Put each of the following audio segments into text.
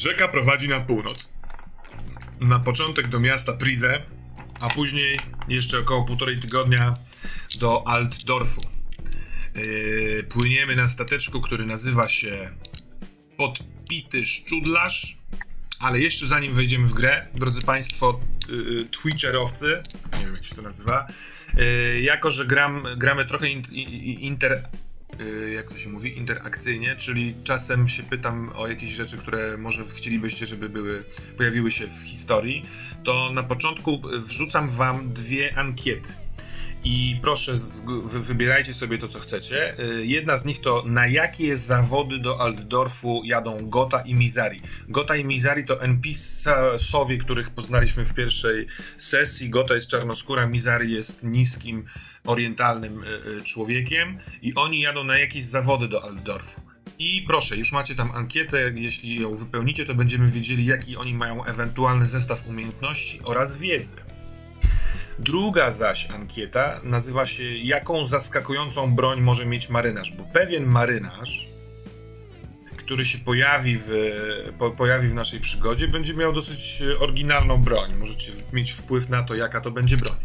Rzeka prowadzi na północ. Na początek do miasta Prize, a później jeszcze około półtorej tygodnia do Altdorfu. Yy, płyniemy na stateczku, który nazywa się Podpity Szczudlarz. Ale jeszcze zanim wejdziemy w grę, drodzy Państwo, yy, Twitcherowcy, nie wiem jak się to nazywa, yy, jako że gram, gramy trochę in, in, inter, yy, jak to się mówi, interakcyjnie, czyli czasem się pytam o jakieś rzeczy, które może chcielibyście, żeby były, pojawiły się w historii, to na początku wrzucam Wam dwie ankiety. I proszę, wybierajcie sobie to, co chcecie. Y, Jedna z nich to na jakie zawody do Altdorfu jadą Gota i Mizari. Gota i Mizari to NPC-sowie, których poznaliśmy w pierwszej sesji. Gota jest czarnoskóra, Mizari jest niskim, orientalnym y, y, człowiekiem i oni jadą na jakieś zawody do Altdorfu. I proszę, już macie tam ankietę. Jeśli ją wypełnicie, to będziemy wiedzieli, jaki oni mają ewentualny zestaw umiejętności oraz wiedzy. Druga zaś ankieta nazywa się Jaką zaskakującą broń może mieć marynarz? Bo pewien marynarz, który się pojawi w, po, pojawi w naszej przygodzie, będzie miał dosyć e, oryginalną broń. Możecie mieć wpływ na to, jaka to będzie broń.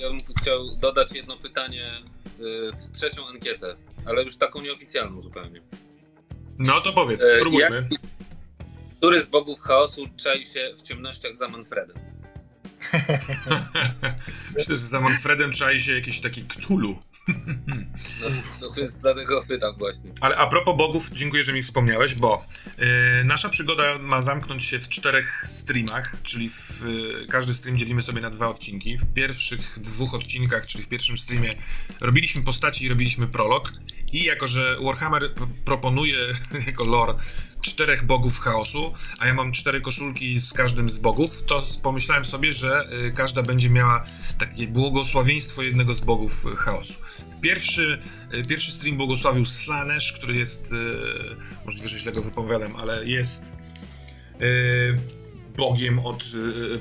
Ja bym chciał dodać jedno pytanie, y, trzecią ankietę, ale już taką nieoficjalną zupełnie. No to powiedz, E, spróbujmy. jak- Który z bogów chaosu czai się w ciemnościach za Manfredem? Myślę, że za Manfredem czai się jakiś taki Cthulhu. No, to więc dlatego pytam właśnie. Ale a propos bogów, dziękuję, że mi wspomniałeś, bo e, nasza przygoda ma zamknąć się w czterech streamach, czyli w, e, każdy stream dzielimy sobie na dwa odcinki. W pierwszych dwóch odcinkach, czyli w pierwszym streamie, robiliśmy postaci i robiliśmy prolog. I jako, że Warhammer proponuje jako lore czterech bogów chaosu, a ja mam cztery koszulki z każdym z bogów, to pomyślałem sobie, że e, każda będzie miała takie błogosławieństwo jednego z bogów e, chaosu. Pierwszy, e, pierwszy stream błogosławił Slanesh, który jest, możliwe, że źle go wypowiadam, ale jest bogiem od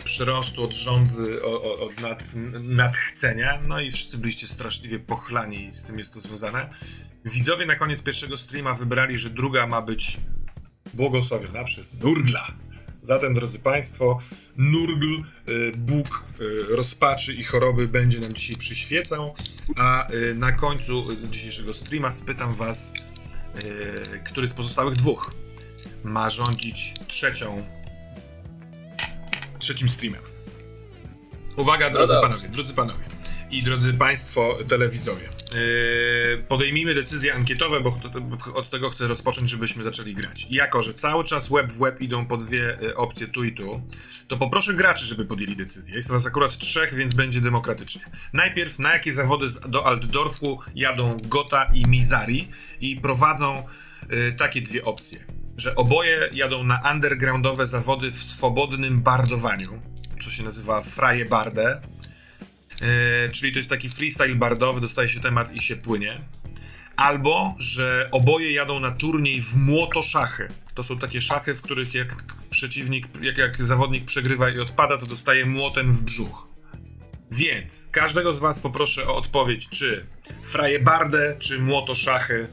przyrostu, od rządzy, od nad, nadchcenia. No i wszyscy byliście straszliwie pochlani z tym jest to związane. Widzowie na koniec pierwszego streama wybrali, że druga ma być błogosławiona przez Nurgla. Zatem, drodzy Państwo, Nurgl, y, Bóg y, rozpaczy i choroby, będzie nam dzisiaj przyświecał, a y, na końcu dzisiejszego streama spytam Was, który z pozostałych dwóch ma rządzić trzecią, trzecim streamem. Uwaga, drodzy dobrze. panowie, drodzy panowie i drodzy państwo telewidzowie. Yy, podejmijmy decyzje ankietowe, bo od tego chcę rozpocząć, żebyśmy zaczęli grać. Jako, że cały czas web w web idą po dwie y, opcje tu i tu, to poproszę graczy, żeby podjęli decyzję. Jest was akurat trzech, więc będzie demokratycznie. Najpierw, na jakie zawody do Altdorfu jadą Gota i Mizari i prowadzą y, takie dwie opcje. Że oboje jadą na undergroundowe zawody w swobodnym bardowaniu, co się nazywa Fraje Barde. Yy, czyli to jest taki freestyle bardowy, dostaje się temat i się płynie. Albo, że oboje jadą na turniej w młotoszachy. To są takie szachy, w których jak przeciwnik, jak, jak zawodnik przegrywa i odpada, to dostaje młotem w brzuch. Więc każdego z was poproszę o odpowiedź, czy frajebardę, czy młotoszachy.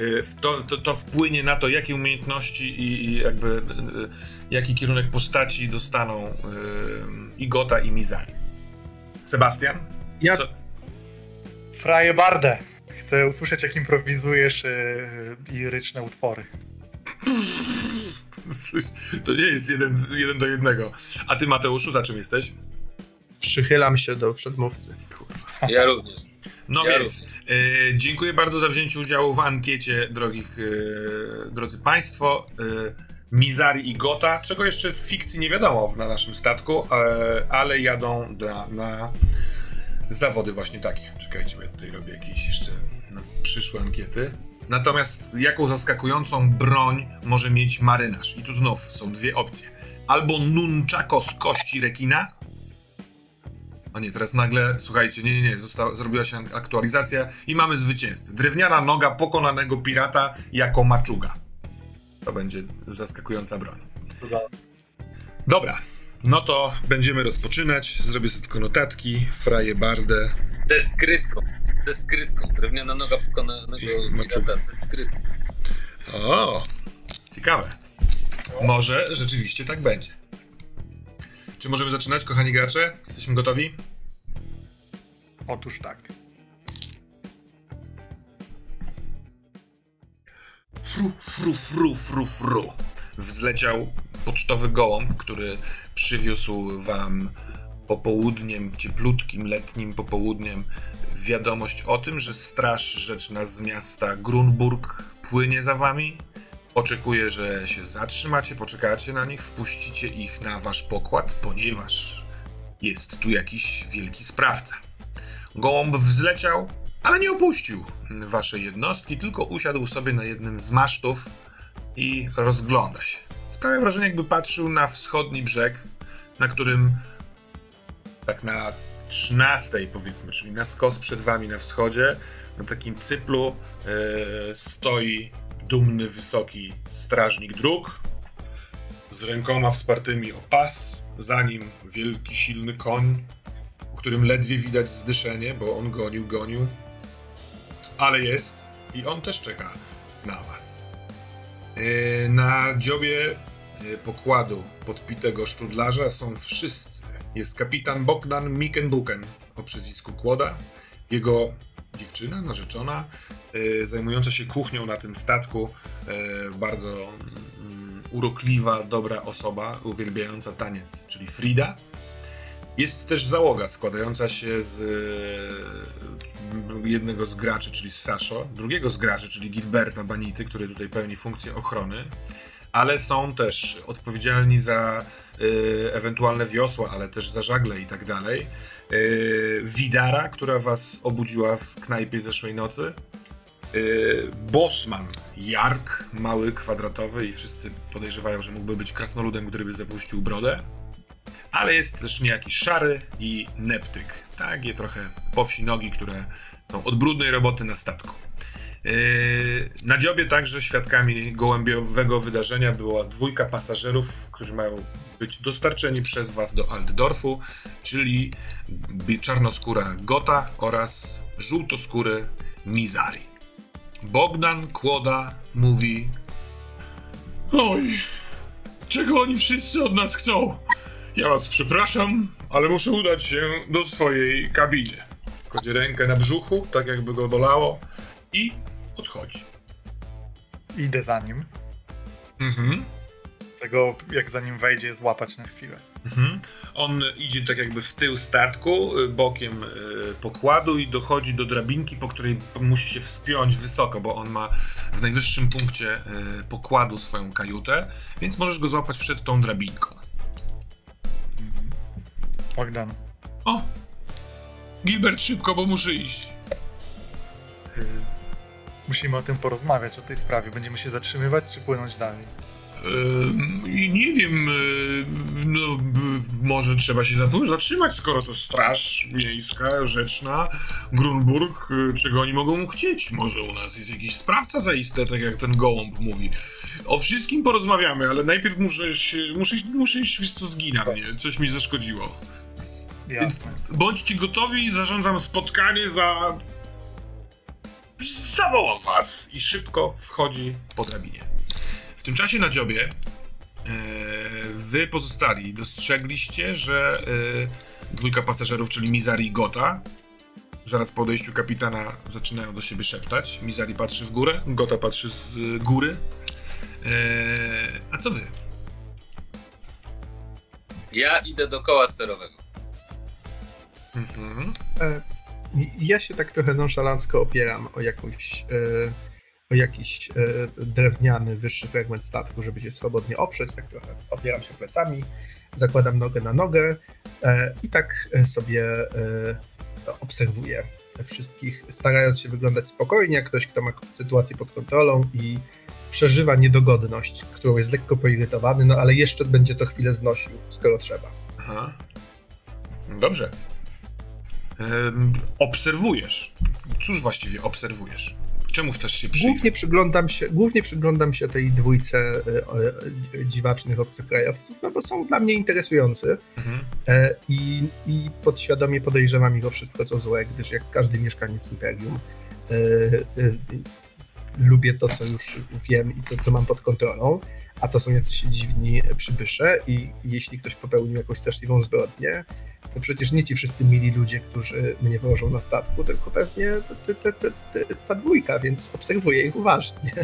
Yy, w To, to, to wpłynie na to, jakie umiejętności i, i jakby yy, jaki kierunek postaci dostaną yy, Igota i Mizari. Sebastian? Ja Co? fraję bardę. Chcę usłyszeć, jak improwizujesz yy, i ryczne utwory. To nie jest jeden, jeden do jednego. A ty, Mateuszu, za czym jesteś? Przychylam się do przedmówcy. Ja również. No Ja więc, e, dziękuję bardzo za wzięcie udziału w ankiecie, drogich, e, drodzy Państwo. E, Mizari i Gota, czego jeszcze w fikcji nie wiadomo na naszym statku, e, ale jadą na, na zawody właśnie takie. Czekajcie, bo ja tutaj robię jakieś jeszcze przyszłe ankiety. Natomiast jaką zaskakującą broń może mieć marynarz? I tu znów są dwie opcje. Albo nunchako z kości rekina, o nie, teraz nagle, słuchajcie, nie, nie, nie, została, zrobiła się aktualizacja i mamy zwycięzcę. Drewniana noga pokonanego pirata jako maczuga. To będzie zaskakująca broń. Dobra, no to będziemy rozpoczynać. Zrobię sobie tylko notatki, fraję bardę. Ze skrytką. Ze skrytką. Drewniana noga pokonanego pirata ze skrytką. O, ciekawe. Może rzeczywiście tak będzie. Czy możemy zaczynać, kochani gracze? Jesteśmy gotowi? Otóż tak. Fru, fru, fru, fru, fru. Wzleciał pocztowy gołąb, który przywiózł wam popołudniem, cieplutkim, letnim popołudniem wiadomość o tym, że straż rzeczna z miasta Grunburg płynie za wami. Oczekuje, że się zatrzymacie, poczekacie na nich, wpuścicie ich na wasz pokład, ponieważ jest tu jakiś wielki sprawca. Gołąb wzleciał, ale nie opuścił waszej jednostki, tylko usiadł sobie na jednym z masztów i rozgląda się. Sprawia wrażenie, jakby patrzył na wschodni brzeg, na którym tak na 13 powiedzmy, czyli na skos przed wami na wschodzie, na takim cyplu e, stoi dumny, wysoki strażnik dróg z rękoma wspartymi o pas, za nim wielki, silny koń, po którym ledwie widać zdyszenie, bo on gonił, gonił, ale jest i on też czeka na was. E, Na dziobie e, pokładu podpitego szczudlarza są wszyscy. Jest kapitan Bogdan Mikenbuken o przyzwisku Kłoda, jego dziewczyna, narzeczona, e, zajmująca się kuchnią na tym statku, bardzo mm, urokliwa, dobra osoba, uwielbiająca taniec, czyli Frida. Jest też załoga składająca się z e, jednego z graczy, czyli z Sasho, drugiego z graczy, czyli Gilberta Banity, który tutaj pełni funkcję ochrony, ale są też odpowiedzialni za e, ewentualne wiosła, ale też za żagle i tak dalej. E, Widara, która was obudziła w knajpie zeszłej nocy. Bosman, Jark, mały, kwadratowy i wszyscy podejrzewają, że mógłby być krasnoludem, który by zapuścił brodę. Ale jest też niejaki szary i neptyk. Takie trochę po wsi nogi, które są od brudnej roboty na statku. Yy, Na dziobie także świadkami gołębiowego wydarzenia była dwójka pasażerów, którzy mają być dostarczeni przez was do Altdorfu, czyli czarnoskóra Gota oraz żółtoskóry Mizari. Bogdan Kłoda mówi Oj, czego oni wszyscy od nas chcą? Ja was przepraszam, ale muszę udać się do swojej kabiny. Kładzie rękę na brzuchu, tak jakby go bolało i odchodzi. Idę za nim. Mhm. Tego, jak za nim wejdzie, złapać na chwilę. Mhm. On idzie tak jakby w tył statku, y, bokiem y, pokładu i dochodzi do drabinki, po której musi się wspiąć wysoko, bo on ma w najwyższym punkcie y, pokładu swoją kajutę, więc możesz go złapać przed tą drabinką. Bogdan, O! Gilbert, szybko, bo muszę iść. y, musimy o tym porozmawiać, o tej sprawie. Będziemy się zatrzymywać, czy płynąć dalej? I nie wiem, y, no, może trzeba się zatrzymać, skoro to straż miejska, rzeczna, Grunburg, y, czego oni mogą chcieć? Może u nas jest jakiś sprawca zaiste, tak jak ten gołąb mówi. O wszystkim porozmawiamy, ale najpierw muszę się, muszę, muszę iść, wiesz co, zgina mnie, coś mi zaszkodziło. Jasne. Bądźcie gotowi, zarządzam spotkanie za... Zawołam was! I szybko wchodzi po drabinie. W tym czasie na dziobie e, wy pozostali dostrzegliście, że e, dwójka pasażerów, czyli Mizari i Gota, zaraz po odejściu kapitana zaczynają do siebie szeptać. Mizari patrzy w górę, Gota patrzy z góry. E, a co wy? Ja idę do koła sterowego. Mhm. E, Ja się tak trochę nonszalancko opieram o jakąś, e, o jakiś e, drewniany, wyższy fragment statku, żeby się swobodnie oprzeć. Tak trochę opieram się plecami, zakładam nogę na nogę i tak sobie obserwuję wszystkich, starając się wyglądać spokojnie, ktoś, kto ma sytuację pod kontrolą i przeżywa niedogodność, którą jest lekko poirytowany, no ale jeszcze będzie to chwilę znosił, skoro trzeba. Aha. Dobrze. Obserwujesz. Cóż właściwie obserwujesz? Czemu chcesz się przyjrzeć? Głównie przyglądam się, głównie przyglądam się tej dwójce e, e, dziwacznych obcokrajowców, no bo są dla mnie interesujący Mhm. e, i, i podświadomie podejrzewam ich o wszystko co złe, gdyż jak każdy mieszkaniec Imperium lubię to, co już wiem i co, co mam pod kontrolą, a to są jacyś dziwni przybysze i jeśli ktoś popełnił jakąś straszliwą zbrodnię, to przecież nie ci wszyscy mili ludzie, którzy mnie wożą na statku, tylko pewnie te, te, te, te, ta dwójka, więc obserwuję ich uważnie.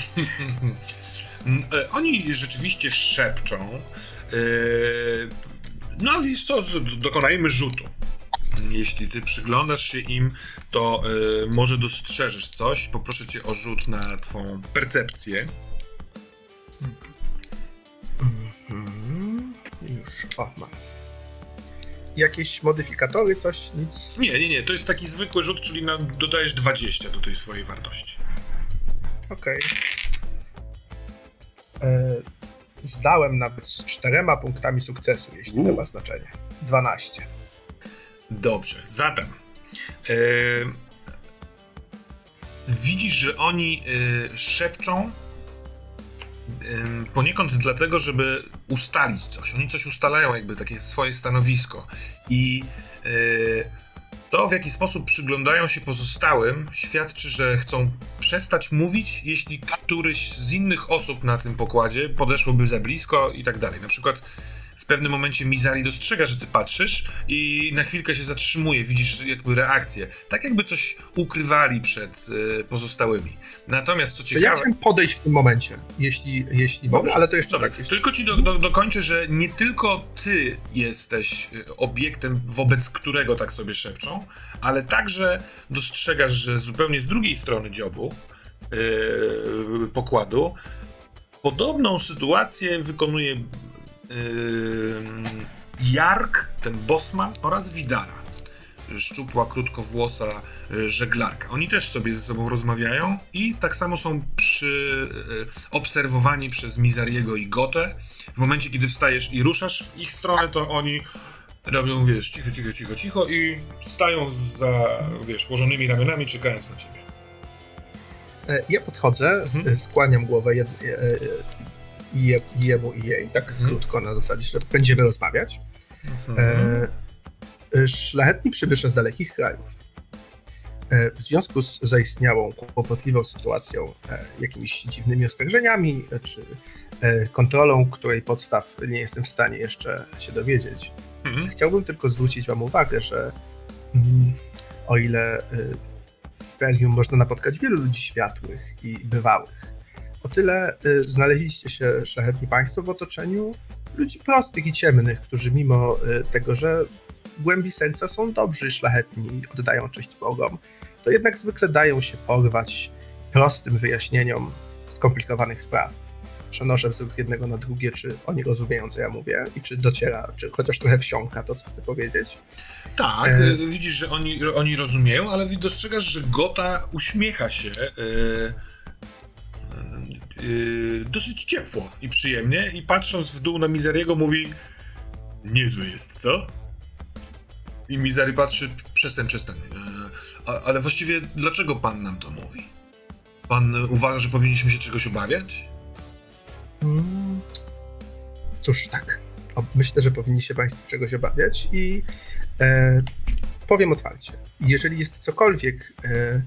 E, Oni rzeczywiście szepczą. E, No wiesz co, dokonajmy rzutu. Jeśli ty przyglądasz się im, to e, może dostrzeżesz coś. Poproszę cię o rzut na twą percepcję. Mhm. Już, o, mam. Jakieś modyfikatory, coś, nic? Nie, nie, nie, to jest taki zwykły rzut, czyli na, dodajesz 20 do tej swojej wartości. Okej. E, Zdałem nawet z czterema punktami sukcesu, jeśli U. to ma znaczenie. 12. Dobrze, zatem e, widzisz, że oni e, szepczą poniekąd dlatego, żeby ustalić coś. Oni coś ustalają, jakby takie swoje stanowisko. I e, to, w jaki sposób przyglądają się pozostałym, świadczy, że chcą przestać mówić, jeśli któryś z innych osób na tym pokładzie podeszłoby za blisko i tak dalej. Na przykład w pewnym momencie Mizari dostrzega, że ty patrzysz i na chwilkę się zatrzymuje, widzisz jakby reakcję. Tak jakby coś ukrywali przed e, pozostałymi. Natomiast co To ja ciekawe... chciałem podejść w tym momencie, jeśli, jeśli mogę, Dobrze, ale to jeszcze Dobra, tak. Tylko ci do, do, dokończę, że nie tylko ty jesteś y, obiektem, wobec którego tak sobie szepczą, ale także dostrzegasz, że zupełnie z drugiej strony dziobu, yy, pokładu, podobną sytuację wykonuje Jark, ten bosman oraz Widara. Szczupła, krótkowłosa y, żeglarka. Oni też sobie ze sobą rozmawiają i tak samo są przy, y, obserwowani przez Mizariego i Gotę. W momencie, kiedy wstajesz i ruszasz w ich stronę, to oni robią, wiesz, cicho, cicho, cicho, cicho i stają za, wiesz, położonymi ramionami, czekając na ciebie. E, Ja podchodzę, Mhm. e, skłaniam głowę jed, e, e, i jej, tak Mhm. krótko na zasadzie, że będziemy rozmawiać. Mhm. E, e, szlachetni przybysze z dalekich krajów. E, w związku z zaistniałą kłopotliwą sytuacją, e, jakimiś dziwnymi oskarżeniami, e, czy e, kontrolą, której podstaw nie jestem w stanie jeszcze się dowiedzieć, Mhm. Chciałbym tylko zwrócić Wam uwagę, że mm, o ile w Imperium można napotkać wielu ludzi światłych i bywałych, o tyle y, znaleźliście się, szlachetni Państwo, w otoczeniu ludzi prostych i ciemnych, którzy mimo y, tego, że w głębi serca są dobrzy szlachetni i oddają cześć Bogom, to jednak zwykle dają się porwać prostym wyjaśnieniom skomplikowanych spraw przenoszę wzrok z jednego na drugie, czy oni rozumieją, co ja mówię i czy dociera, czy chociaż trochę wsiąka to, co chcę powiedzieć. Tak, E, widzisz, że oni, oni rozumieją, ale dostrzegasz, że Gota uśmiecha się y, y, y, dosyć ciepło i przyjemnie i patrząc w dół na Mizariego mówi niezły jest, co? I Mizary patrzy, przestań, przestań. Y, a, ale właściwie dlaczego pan nam to mówi? Pan uważa, że powinniśmy się czegoś obawiać? Mm, Cóż, tak. Myślę, że powinni się Państwo czegoś obawiać i e, powiem otwarcie. Jeżeli jest cokolwiek, e,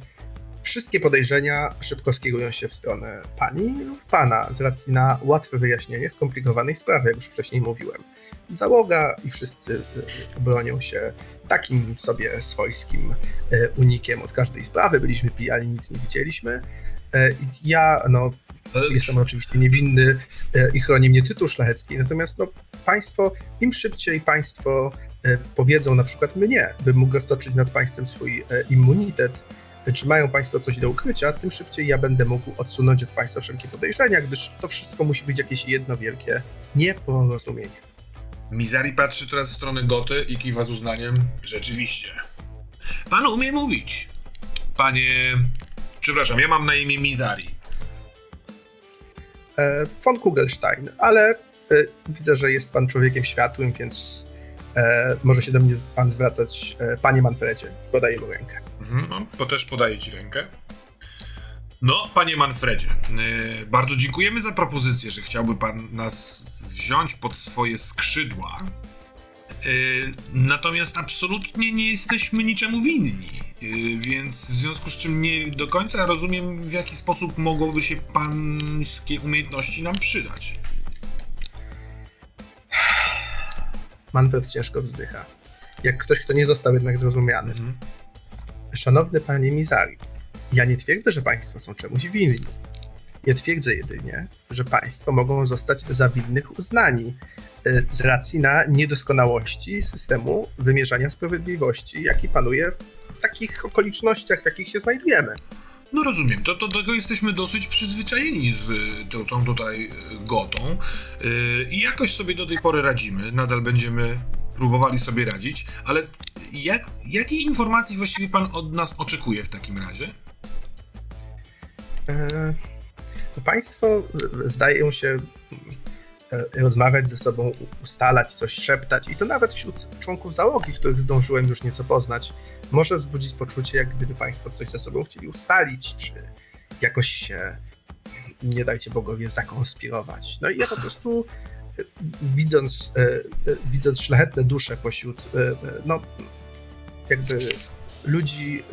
wszystkie podejrzenia szybko skierują się w stronę Pani lub Pana z racji na łatwe wyjaśnienie skomplikowanej sprawy, jak już wcześniej mówiłem. Załoga i wszyscy e, bronią się takim sobie swojskim e, unikiem od każdej sprawy. Byliśmy pijani, nic nie widzieliśmy. E, ja, no, Jestem oczywiście niewinny e, i chroni mnie tytuł szlachecki, natomiast no, państwo, im szybciej państwo e, powiedzą na przykład mnie, bym mógł roztoczyć nad państwem swój immunitet, czy mają państwo coś do ukrycia, tym szybciej ja będę mógł odsunąć od państwa wszelkie podejrzenia, gdyż to wszystko musi być jakieś jedno wielkie nieporozumienie. Mizari patrzy teraz w stronę Goty i kiwa z uznaniem. Rzeczywiście. Pan umie mówić. Panie... Przepraszam, ja mam na imię Mizari. E, von Kugelstein, ale e, widzę, że jest pan człowiekiem światłym, więc e, może się do mnie pan zwracać, e, panie Manfredzie. Podaję mu rękę. Mhm, no, to też podaję ci rękę. No, panie Manfredzie, yy, bardzo dziękujemy za propozycję, że chciałby pan nas wziąć pod swoje skrzydła. Natomiast absolutnie nie jesteśmy niczemu winni, Yy, więc w związku z czym nie do końca rozumiem, w jaki sposób mogłyby się pańskie umiejętności nam przydać. Manfred ciężko wzdycha. Jak ktoś, kto nie został jednak zrozumiany. Mhm. Szanowny panie Mizari, ja nie twierdzę, że państwo są czemuś winni. Ja twierdzę jedynie, że państwo mogą zostać za winnych uznani y, z racji na niedoskonałości systemu wymierzania sprawiedliwości, jaki panuje w takich okolicznościach, w jakich się znajdujemy. No rozumiem, to do tego jesteśmy dosyć przyzwyczajeni z tą, tą tutaj gotą yy, i jakoś sobie do tej pory radzimy, nadal będziemy próbowali sobie radzić, ale jak, jakiej informacji właściwie pan od nas oczekuje w takim razie? E, Państwo zdają się e, rozmawiać ze sobą, ustalać coś, szeptać i to nawet wśród członków załogi, których zdążyłem już nieco poznać, może wzbudzić poczucie, jak gdyby Państwo coś ze sobą chcieli ustalić, czy jakoś się, nie dajcie bogowie, zakonspirować. No i ja po prostu widząc, e, e, widząc szlachetne dusze pośród, e, no, jakby ludzi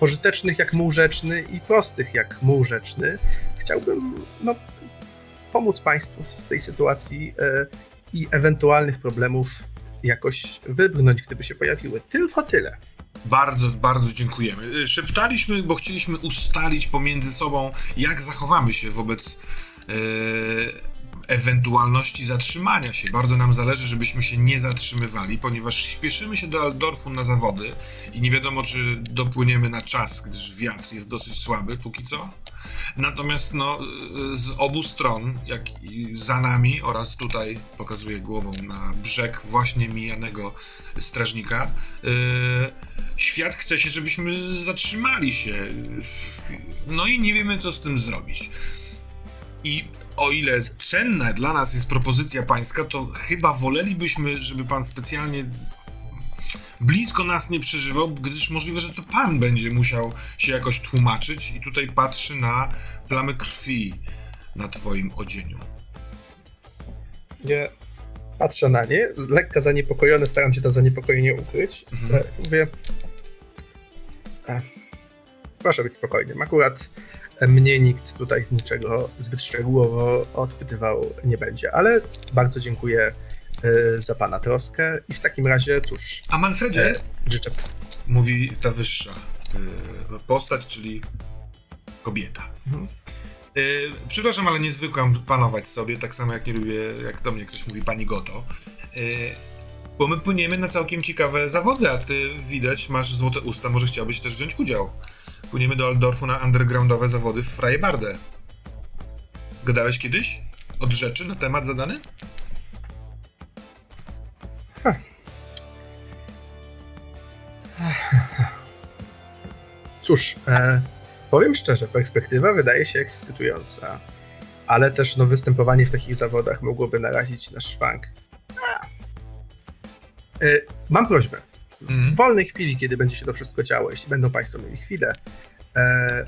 pożytecznych jak muł rzeczny i prostych jak muł rzeczny, chciałbym no, pomóc Państwu z tej sytuacji i ewentualnych problemów jakoś wybrnąć, gdyby się pojawiły. Tylko tyle. Bardzo, bardzo dziękujemy. Szeptaliśmy, bo chcieliśmy ustalić pomiędzy sobą, jak zachowamy się wobec ewentualności zatrzymania się. Bardzo nam zależy, żebyśmy się nie zatrzymywali, ponieważ śpieszymy się do Aldorfu na zawody i nie wiadomo, czy dopłyniemy na czas, gdyż wiatr jest dosyć słaby póki co. Natomiast no, z obu stron, jak i za nami oraz tutaj pokazuję głową na brzeg właśnie mijanego strażnika, y, świat chce się, żebyśmy zatrzymali się. No i nie wiemy, co z tym zrobić. I o ile cenna dla nas jest propozycja pańska, to chyba wolelibyśmy, żeby pan specjalnie blisko nas nie przeżywał, gdyż możliwe, że to pan będzie musiał się jakoś tłumaczyć i tutaj patrzy na plamy krwi na twoim odzieniu. Nie patrzę na nie, lekko zaniepokojony, staram się to zaniepokojenie ukryć. Mhm. E, Mówię, e, proszę być spokojnym. Akurat mnie nikt tutaj z niczego zbyt szczegółowo odpytywał nie będzie, ale bardzo dziękuję e, za pana troskę i w takim razie, cóż, A Manfredzie, e, życzę mówi ta wyższa y, postać, czyli kobieta. Mhm. Przepraszam, ale nie zwykłam panować sobie, tak samo jak nie lubię, jak do mnie ktoś mówi pani Goto. Bo my płyniemy na całkiem ciekawe zawody, a ty widać, masz złote usta, może chciałbyś też wziąć udział. Płyniemy do Aldorfu na undergroundowe zawody w Freiebardę. Gadałeś kiedyś? Od rzeczy na temat zadany? Cóż, e, powiem szczerze, perspektywa wydaje się ekscytująca, ale też no, występowanie w takich zawodach mogłoby narazić na szwank. E, mam prośbę. Mhm. W wolnej chwili, kiedy będzie się to wszystko działo, jeśli będą Państwo mieli chwilę, e,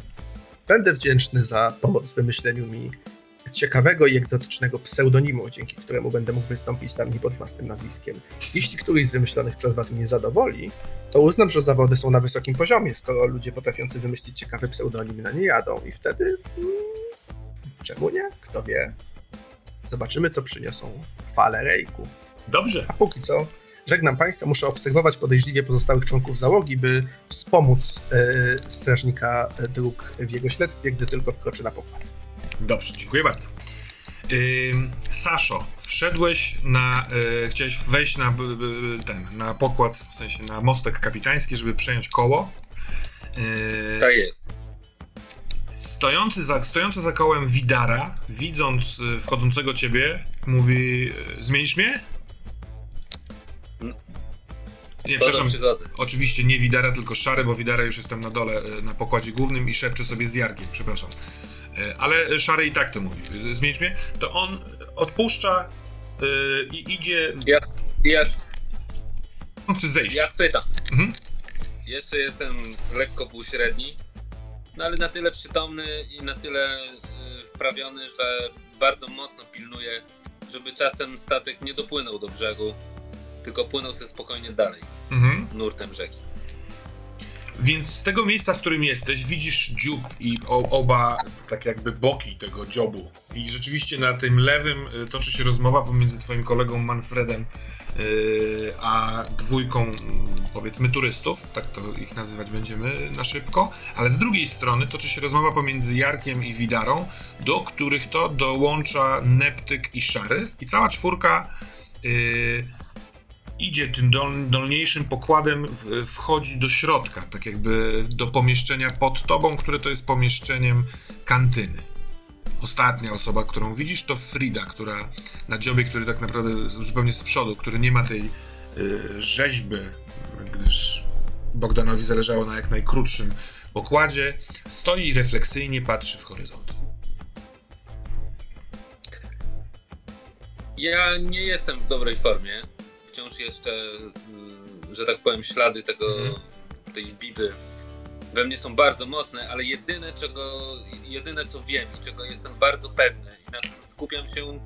będę wdzięczny za pomoc w wymyśleniu mi ciekawego i egzotycznego pseudonimu, dzięki któremu będę mógł wystąpić tam nie pod własnym nazwiskiem. Jeśli któryś z wymyślonych przez Was mnie zadowoli, to uznam, że zawody są na wysokim poziomie, skoro ludzie potrafiący wymyślić ciekawy pseudonim na nie jadą i wtedy mm, czemu nie? Kto wie? Zobaczymy, co przyniosą fale rejku. Dobrze. A póki co, żegnam Państwa, muszę obserwować podejrzliwie pozostałych członków załogi, by wspomóc e, strażnika dróg w jego śledztwie, gdy tylko wkroczy na pokład. Dobrze, dziękuję bardzo. Ym, Saszo, wszedłeś na. y, chciałeś wejść na b, ten, na pokład, w sensie na mostek kapitański, żeby przejąć koło. Y, Tak jest. stojący, za, stojący za kołem Widara, widząc y, wchodzącego ciebie, mówi: Zmienisz mnie? Nie, przepraszam. Oczywiście nie Widara, tylko Szary, bo Widara już jestem na dole, y, na pokładzie głównym i szepczę sobie z Jarkiem, przepraszam. Y, Ale Szary i tak to mówi. Y, Zmienić mnie? To on odpuszcza y, i idzie. Ja, ja, On chce zejść. ja chwytam. Mhm. Jeszcze jestem lekko półśredni, no ale na tyle przytomny i na tyle wprawiony, że bardzo mocno pilnuję, żeby czasem statek nie dopłynął do brzegu, tylko płynął sobie spokojnie dalej, Mhm. nurtem rzeki. Więc z tego miejsca, w którym jesteś, widzisz dziób i oba tak jakby boki tego dziobu. I rzeczywiście na tym lewym y, toczy się rozmowa pomiędzy twoim kolegą Manfredem y, a dwójką, powiedzmy, turystów, tak to ich nazywać będziemy na szybko. Ale z drugiej strony toczy się rozmowa pomiędzy Jarkiem i Widarą, do których to dołącza Neptyk i Szary. I cała czwórka y, idzie tym dol, dolniejszym pokładem, w, wchodzi do środka, tak jakby do pomieszczenia pod tobą, które to jest pomieszczeniem kantyny. Ostatnia osoba, którą widzisz, to Frida, która na dziobie, który tak naprawdę zupełnie z przodu, który nie ma tej y, rzeźby, gdyż Bogdanowi zależało na jak najkrótszym pokładzie, stoi i refleksyjnie patrzy w horyzont. Ja nie jestem w dobrej formie. Wciąż jeszcze, y, że tak powiem, ślady tego, Mhm. tej biby we mnie są bardzo mocne, ale jedyne, czego, jedyne co wiem i czego jestem bardzo pewny i na czym skupiam się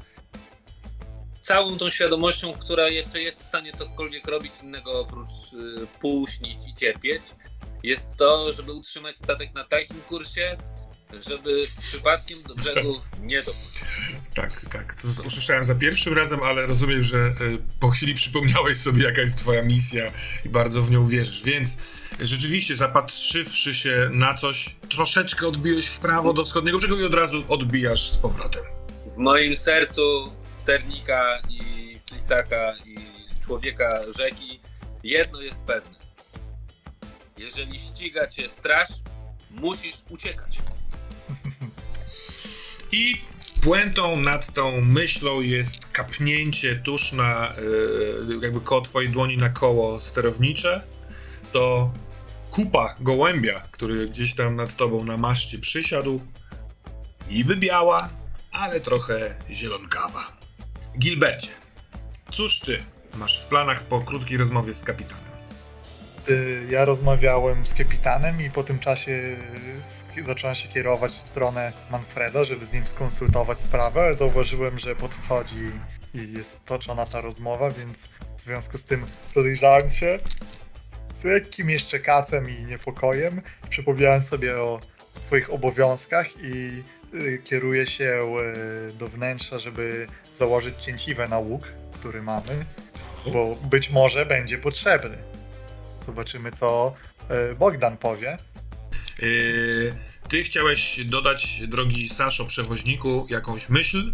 całą tą świadomością, która jeszcze jest w stanie cokolwiek robić innego oprócz y, półśnić i cierpieć, jest to, żeby utrzymać statek na takim kursie, żeby przypadkiem do brzegu nie dopuścić. Tak, tak. To usłyszałem za pierwszym razem, ale rozumiem, że y, po chwili przypomniałeś sobie, jaka jest twoja misja i bardzo w nią wierzysz. Więc rzeczywiście, zapatrzywszy się na coś, troszeczkę odbiłeś w prawo do wschodniego brzegu i od razu odbijasz z powrotem. W moim sercu sternika i flisaka i człowieka rzeki jedno jest pewne. Jeżeli ściga cię straż, musisz uciekać. I puentą nad tą myślą jest kapnięcie tuż na, y, jakby koło twojej dłoni na koło sterownicze. To kupa gołębia, który gdzieś tam nad tobą na maszcie przysiadł. Niby biała, ale trochę zielonkawa. Gilbercie, cóż ty masz w planach po krótkiej rozmowie z kapitanem? Y, Ja rozmawiałem z kapitanem i po tym czasie y, zacząłem się kierować w stronę Manfreda, żeby z nim skonsultować sprawę, ale zauważyłem, że podchodzi i jest toczona ta rozmowa, więc w związku z tym podejrzałem się z lekkim jeszcze kacem i niepokojem. Przypomniałem sobie o swoich obowiązkach i y, kieruję się do wnętrza, żeby założyć cięciwe na łuk, który mamy, bo być może będzie potrzebny. Zobaczymy, co e, Bogdan powie. Yy, ty chciałeś dodać, drogi Saszo, przewoźniku, jakąś myśl?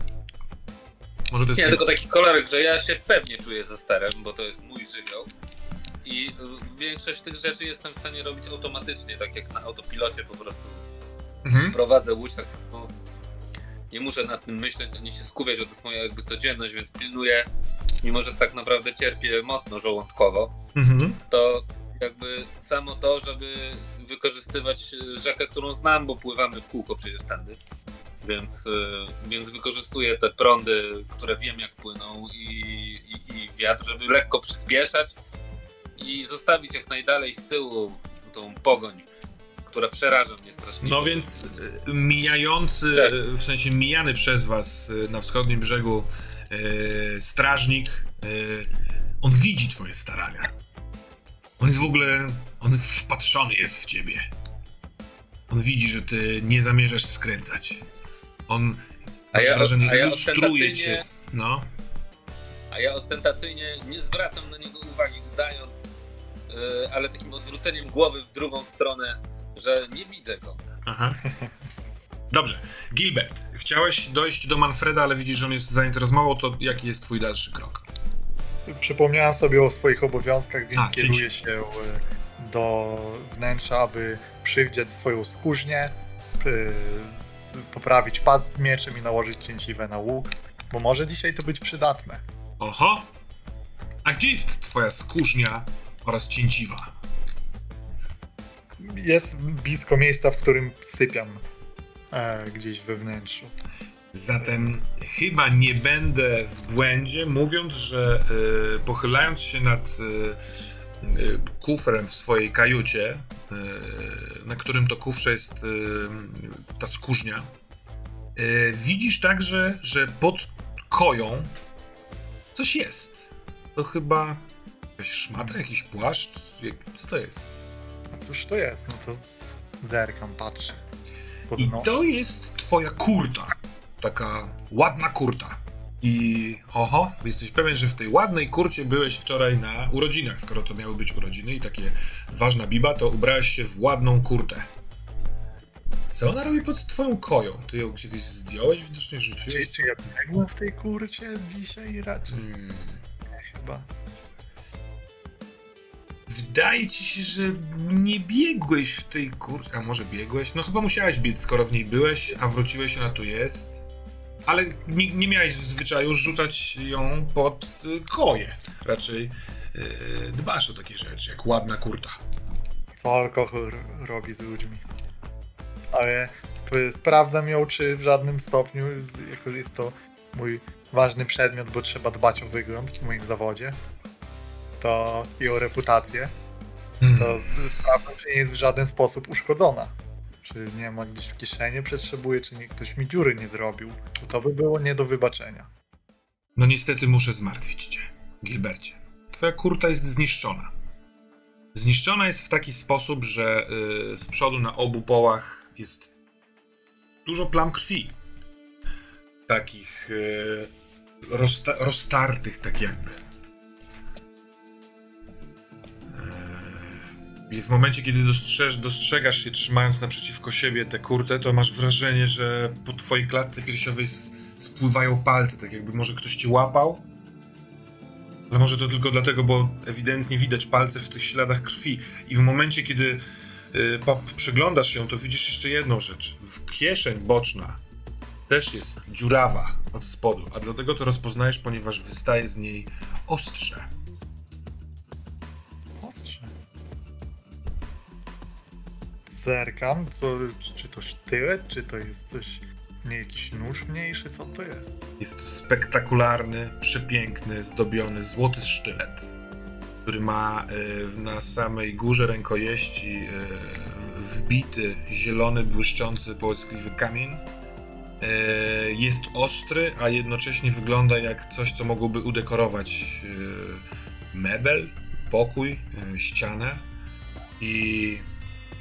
Może to jest Nie, tylko- tylko taki kolorek, że ja się pewnie czuję za sterem, bo to jest mój żywioł. I y, większość tych rzeczy jestem w stanie robić automatycznie, tak jak na autopilocie po prostu Mhm. prowadzę łódź, tak samo nie muszę nad tym myśleć, ani się skupiać, bo to jest moja jakby codzienność, więc pilnuję, mimo że tak naprawdę cierpię mocno żołądkowo, Mhm. to jakby samo to, żeby wykorzystywać rzekę, którą znam, bo pływamy w kółko przecież tędy. Więc, y, więc wykorzystuję te prądy, które wiem jak płyną i, i, i wiatr, żeby lekko przyspieszać i zostawić jak najdalej z tyłu tą pogoń, która przeraża mnie strasznie. No więc y, mijający, Tak. w sensie mijany przez was y, na wschodnim brzegu y, strażnik, y, on widzi twoje starania. On jest w ogóle, on wpatrzony jest w ciebie. On widzi, że ty nie zamierzasz skręcać. On, A ja- wrażenie, a ja lustruje cię. No. A ja ostentacyjnie nie zwracam na niego uwagi, udając, yy, ale takim odwróceniem głowy w drugą stronę, że nie widzę go. Aha. Dobrze. Gilbert, chciałeś dojść do Manfreda, ale widzisz, że on jest rozmową, to jaki jest twój dalszy krok? Przypomniałem sobie o swoich obowiązkach, więc A, czyli- kieruję się e, do wnętrza, aby przywdziać swoją skórznię, e, poprawić pas z mieczem i nałożyć cięciwe na łuk, bo może dzisiaj to być przydatne. Oho! A gdzie jest twoja skórznia oraz cięciwa? Jest blisko miejsca, w którym sypiam e, gdzieś we wnętrzu. Zatem chyba nie będę w błędzie, mówiąc, że y, pochylając się nad y, y, kufrem w swojej kajucie, y, na którym to kufrze jest y, ta skórznia, widzisz także, że pod koją coś jest. To chyba Jakaś szmata, jakiś płaszcz? Co to jest? A cóż to jest? No to zerkam, patrzę. I to jest twoja kurta. Taka ładna kurta. I oho, jesteś pewien, że w tej ładnej kurcie byłeś wczoraj na urodzinach, skoro to miały być urodziny i takie ważna biba, to ubrałeś się w ładną kurtę. Co ona robi pod twoją koją? Ty ją gdzieś zdjąłeś, widocznie Czy, rzuciłeś? czy ja biegłem w tej kurcie dzisiaj raczej? Hmm. Chyba. Wydaje ci się, że nie biegłeś w tej kurce. A może biegłeś? No chyba musiałeś biec, skoro w niej byłeś, a wróciłeś, ona tu jest. Ale nie, nie miałeś w zwyczaju rzucać ją pod y, koje. Raczej y, dbasz o takie rzeczy, jak ładna kurta. Co alkohol robi z ludźmi. Ale sp- sprawdzam ją, czy w żadnym stopniu, jako jest to mój ważny przedmiot, bo trzeba dbać o wygląd w moim zawodzie, to i o reputację, Hmm. to z- sprawdzam, czy nie jest w żaden sposób uszkodzona. Czy nie ma gdzieś w kieszeni przetrzebuje, czy nie, ktoś mi dziury nie zrobił. To by było nie do wybaczenia. No niestety muszę zmartwić cię, Gilbercie. Twoja kurta jest zniszczona. Zniszczona jest w taki sposób, że y, z przodu na obu połach jest dużo plam krwi. Takich y, rozsta- roztartych, tak jakby. Eee, I w momencie, kiedy dostrzeż, dostrzegasz się trzymając naprzeciwko siebie tę kurtę, to masz wrażenie, że po twojej klatce piersiowej spływają palce, tak jakby może ktoś cię łapał. Ale może to tylko dlatego, bo ewidentnie widać palce w tych śladach krwi. I w momencie, kiedy y, przeglądasz się, to widzisz jeszcze jedną rzecz. W kieszeń boczna też jest dziurawa od spodu, a dlatego to rozpoznajesz, ponieważ wystaje z niej. Ostrze. Zerkam, co, czy to sztylet, czy to jest coś, nie jakiś nóż mniejszy, co to jest? Jest to spektakularny, przepiękny, zdobiony złoty sztylet, który ma y, na samej górze rękojeści y, wbity zielony, błyszczący, połyskliwy kamień. Y, jest ostry, a jednocześnie wygląda jak coś, co mogłoby udekorować mebel, pokój, ścianę. I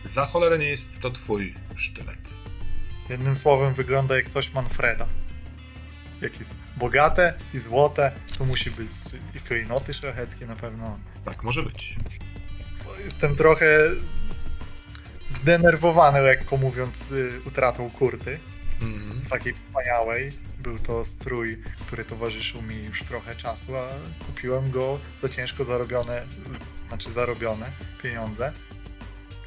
za cholerę nie jest to twój sztylet. Jednym słowem wygląda jak coś Manfreda. Jak jest bogate i złote, to musi być i klejnoty szlacheckie na pewno. Tak może być. Jestem trochę zdenerwowany, lekko mówiąc, y, utratą kurty. Mhm. Takiej wspaniałej. Był to strój, który towarzyszył mi już trochę czasu, a kupiłem go za ciężko zarobione, znaczy zarobione pieniądze.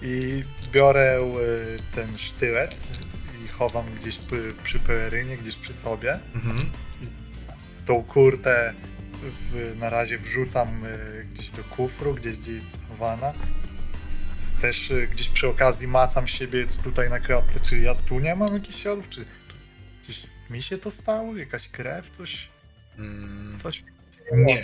I biorę y, ten sztylet i chowam gdzieś przy, pelerynie, gdzieś przy sobie. Mhm. Tą kurtę w, na razie wrzucam y, gdzieś do kufru, gdzieś gdzieś jest schowana. Też y, gdzieś przy okazji macam siebie tutaj na kratce, czy ja tu nie mam jakichś śladów, czy gdzieś mi się to stało, jakaś krew, coś, Mm. coś Nie.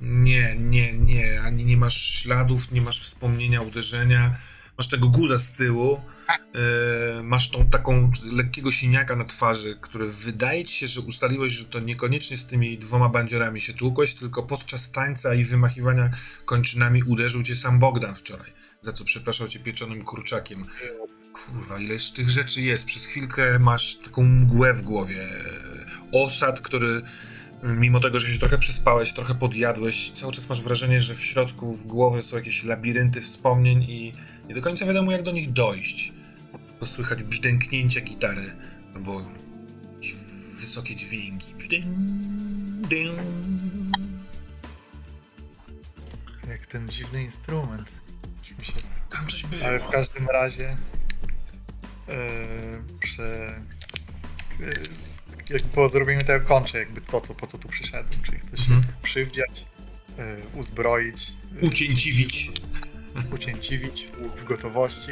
Nie, nie, nie. Ani nie masz śladów, nie masz wspomnienia uderzenia. Masz tego guza z tyłu. e, masz tą taką lekkiego siniaka na twarzy, który wydaje ci się, że ustaliłeś, że to niekoniecznie z tymi dwoma bandziorami się tłukłeś, tylko podczas tańca i wymachiwania kończynami uderzył cię sam Bogdan wczoraj. Za co przepraszał cię pieczonym kurczakiem. Kurwa, ileż tych rzeczy jest. Przez chwilkę masz taką mgłę w głowie. Osad, który mimo tego, że się trochę przespałeś, trochę podjadłeś, cały czas masz wrażenie, że w środku w głowie są jakieś labirynty wspomnień i nie do końca wiadomo, jak do nich dojść. Bo słychać brzdęknięcia gitary, albo jakieś wysokie dźwięki. Brzdęk. Jak ten dziwny instrument. Tam coś było. Ale w każdym razie yy, prze, yy, jak po zrobieniu tego kończę jakby to, co, po co tu przyszedłem, czyli chcę się Mhm. przywdziać, yy, uzbroić, Ucięciwić. Ucięciwić, łuk w gotowości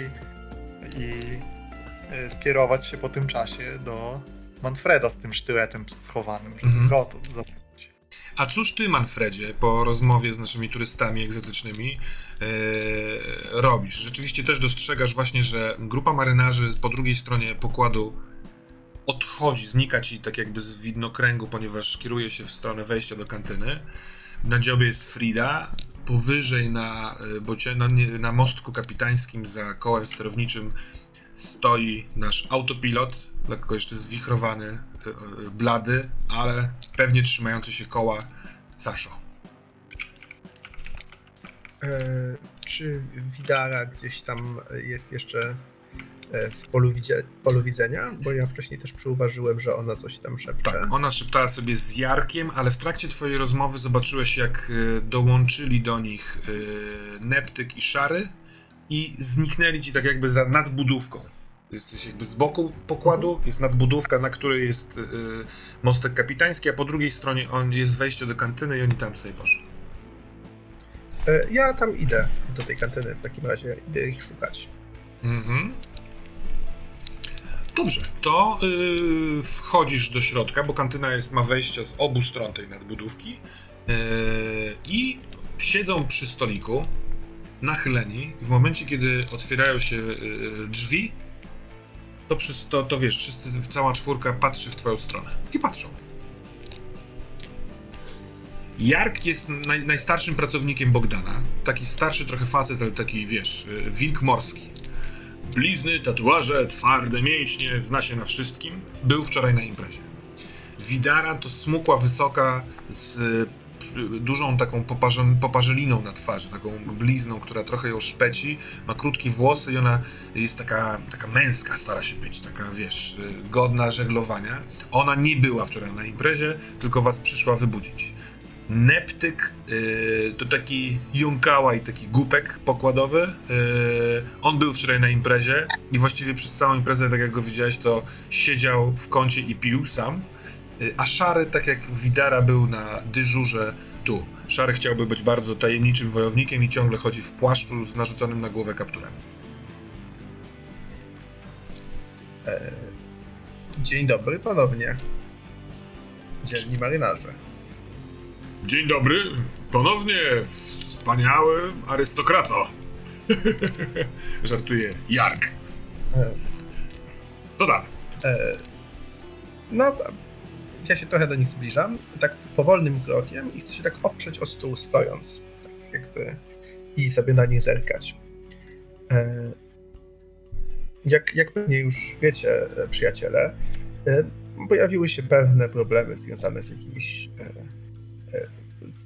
i yy, skierować się po tym czasie do Manfreda z tym sztyletem schowanym, żeby Mhm. go tu zobaczyć. A cóż ty, Manfredzie, po rozmowie z naszymi turystami egzotycznymi e, robisz? Rzeczywiście też dostrzegasz właśnie, że grupa marynarzy po drugiej stronie pokładu odchodzi, znika ci tak jakby z widnokręgu, ponieważ kieruje się w stronę wejścia do kantyny. Na dziobie jest Frida, powyżej na, y, bocie, na, na mostku kapitańskim za kołem sterowniczym stoi nasz autopilot, lekko jeszcze zwichrowany, y, y, blady, ale pewnie trzymający się koła Saszo. E, czy Widara gdzieś tam jest jeszcze e, w polu, widzie, polu widzenia? Bo ja wcześniej też przyuważyłem, że ona coś tam szepcze. Tak, ona szeptała sobie z Jarkiem, ale w trakcie twojej rozmowy zobaczyłeś, jak y, dołączyli do nich y, Neptyk i Szary i zniknęli ci tak jakby za nadbudówką. Jesteś jakby z boku pokładu, jest nadbudówka, na której jest y, mostek kapitański, a po drugiej stronie on jest wejście do kantyny i oni tam sobie poszli. E, ja tam idę do tej kantyny w takim razie, idę ich szukać. Mhm. Dobrze, to yy, wchodzisz do środka, bo kantyna jest, ma wejścia z obu stron tej nadbudówki yy, i siedzą przy stoliku nachyleni. W momencie, kiedy otwierają się yy, drzwi, to, to, to wiesz, wszyscy, cała czwórka patrzy w twoją stronę i patrzą. Jark jest naj, najstarszym pracownikiem Bogdana. Taki starszy trochę facet, ale taki, wiesz, yy, wilk morski. Blizny, tatuaże, twarde mięśnie, zna się na wszystkim. Był wczoraj na imprezie. Widara to smukła, wysoka, z dużą taką poparze- poparzeliną na twarzy, taką blizną, która trochę ją szpeci, ma krótkie włosy i ona jest taka, taka męska, stara się być, taka wiesz, y, godna żeglowania. Ona nie była wczoraj na imprezie, tylko was przyszła wybudzić. Neptyk y, to taki jąkała i taki głupek pokładowy. Y, on był wczoraj na imprezie i właściwie przez całą imprezę, tak jak go widziałeś, to siedział w kącie i pił sam. Y, a Szary, tak jak Widara, był na dyżurze tu. Szary chciałby być bardzo tajemniczym wojownikiem i ciągle chodzi w płaszczu z narzuconym na głowę kapturem. E, dzień dobry ponownie. Dzielni marynarze. Dzień dobry, ponownie wspaniały arystokrato. Żartuje Jark. To dalej. e, no, ja się trochę do nich zbliżam, tak powolnym krokiem i chcę się tak oprzeć o stół stojąc, tak jakby i sobie na nich zerkać. E, jak, jak pewnie już wiecie, e, przyjaciele, pojawiły się pewne problemy związane z jakimiś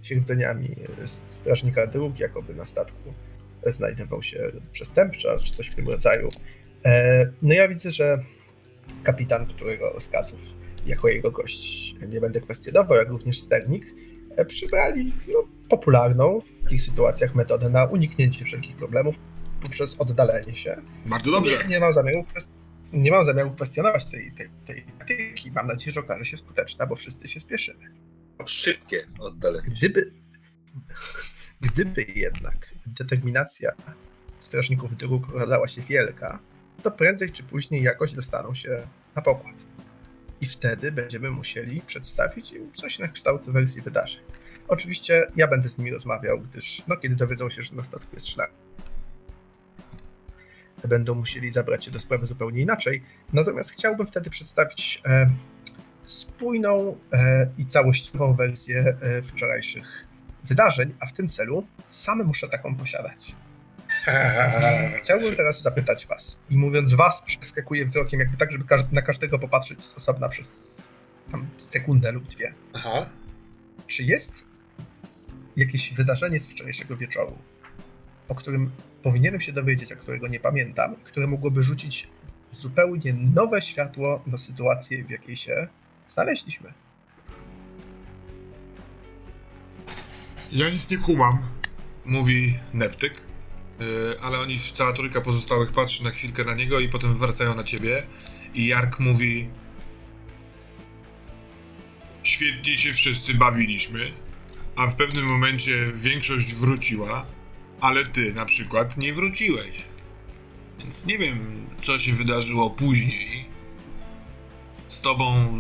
twierdzeniami e, strażnika dróg, jakoby na statku znajdował się przestępca, czy coś w tym rodzaju. E, No ja widzę, że kapitan, którego rozkazów jako jego gość nie będę kwestionował, jak również sternik, e, przybrali no, popularną w takich sytuacjach metodę na uniknięcie wszelkich problemów poprzez oddalenie się. Bardzo Nie, nie mam zamiaru, nie mam zamiaru kwestionować tej, tej, tej taktyki. Mam nadzieję, że okaże się skuteczna, bo wszyscy się spieszymy. Szybkie oddalenie. Gdyby, gdyby jednak determinacja strażników dróg okazała się wielka, to prędzej czy później jakoś dostaną się na pokład. I wtedy będziemy musieli przedstawić im coś na kształt wersji wydarzeń. Oczywiście ja będę z nimi rozmawiał, gdyż no, kiedy dowiedzą się, że na statku jest szlak, będą musieli zabrać się do sprawy zupełnie inaczej. Natomiast chciałbym wtedy przedstawić e, spójną e, i całościową wersję e, wczorajszych wydarzeń, a w tym celu sam muszę taką posiadać. Chciałbym teraz zapytać was i mówiąc was przeskakuję wzrokiem jakby tak, żeby na każdego popatrzeć z osobna przez tam sekundę lub dwie. Aha. Czy jest jakieś wydarzenie z wczorajszego wieczoru, o którym powinienem się dowiedzieć, a którego nie pamiętam, które mogłoby rzucić zupełnie nowe światło na sytuację, w jakiej się znaleźliśmy? Ja nic nie kumam. Mówi Neptyk. Yy, ale oni, cała trójka pozostałych patrzy na chwilkę na niego i potem wracają na ciebie. I Jark mówi... Świetnie się wszyscy bawiliśmy, a w pewnym momencie większość wróciła, ale ty na przykład nie wróciłeś. Więc nie wiem, co się wydarzyło później. Z tobą,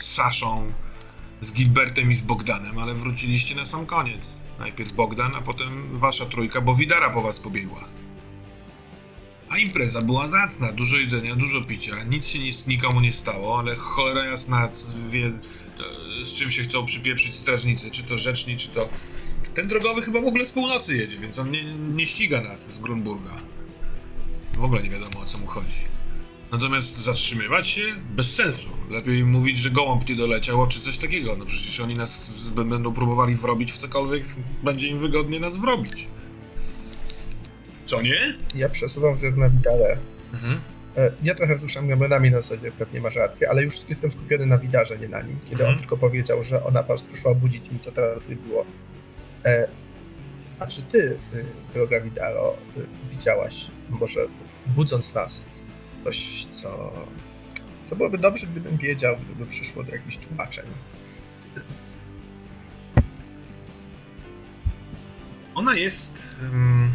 z Saszą, z Gilbertem i z Bogdanem, ale wróciliście na sam koniec. Najpierw Bogdan, a potem wasza trójka, bo Widara po was pobiegła. A impreza była zacna, dużo jedzenia, dużo picia, nic się nic, nikomu nie stało, ale cholera jasna wie, z czym się chcą przypieprzyć strażnicy, czy to rzeczni, czy to Ten drogowy chyba w ogóle z północy jedzie, więc on nie, nie ściga nas z Grunburga. W ogóle nie wiadomo o co mu chodzi. Natomiast zatrzymywać się? Bez sensu. Lepiej mówić, że gołąb nie doleciał, czy coś takiego. No przecież oni nas będą próbowali wrobić w cokolwiek, będzie im wygodnie nas wrobić. Co nie? Ja przesuwam wzrok na Widale. Mhm. E, Ja trochę wzruszam ramionami na zasadzie, pewnie masz rację, ale już jestem skupiony na Widarze, nie na nim. Kiedy Mhm. on tylko powiedział, że ona po prostu szła budzić mi, to teraz by było. E, a czy ty, y, droga Widaro, y, widziałaś, może budząc nas, coś, co, co byłoby dobrze, gdybym wiedział, gdyby przyszło do jakichś tłumaczeń? Ona jest. Um,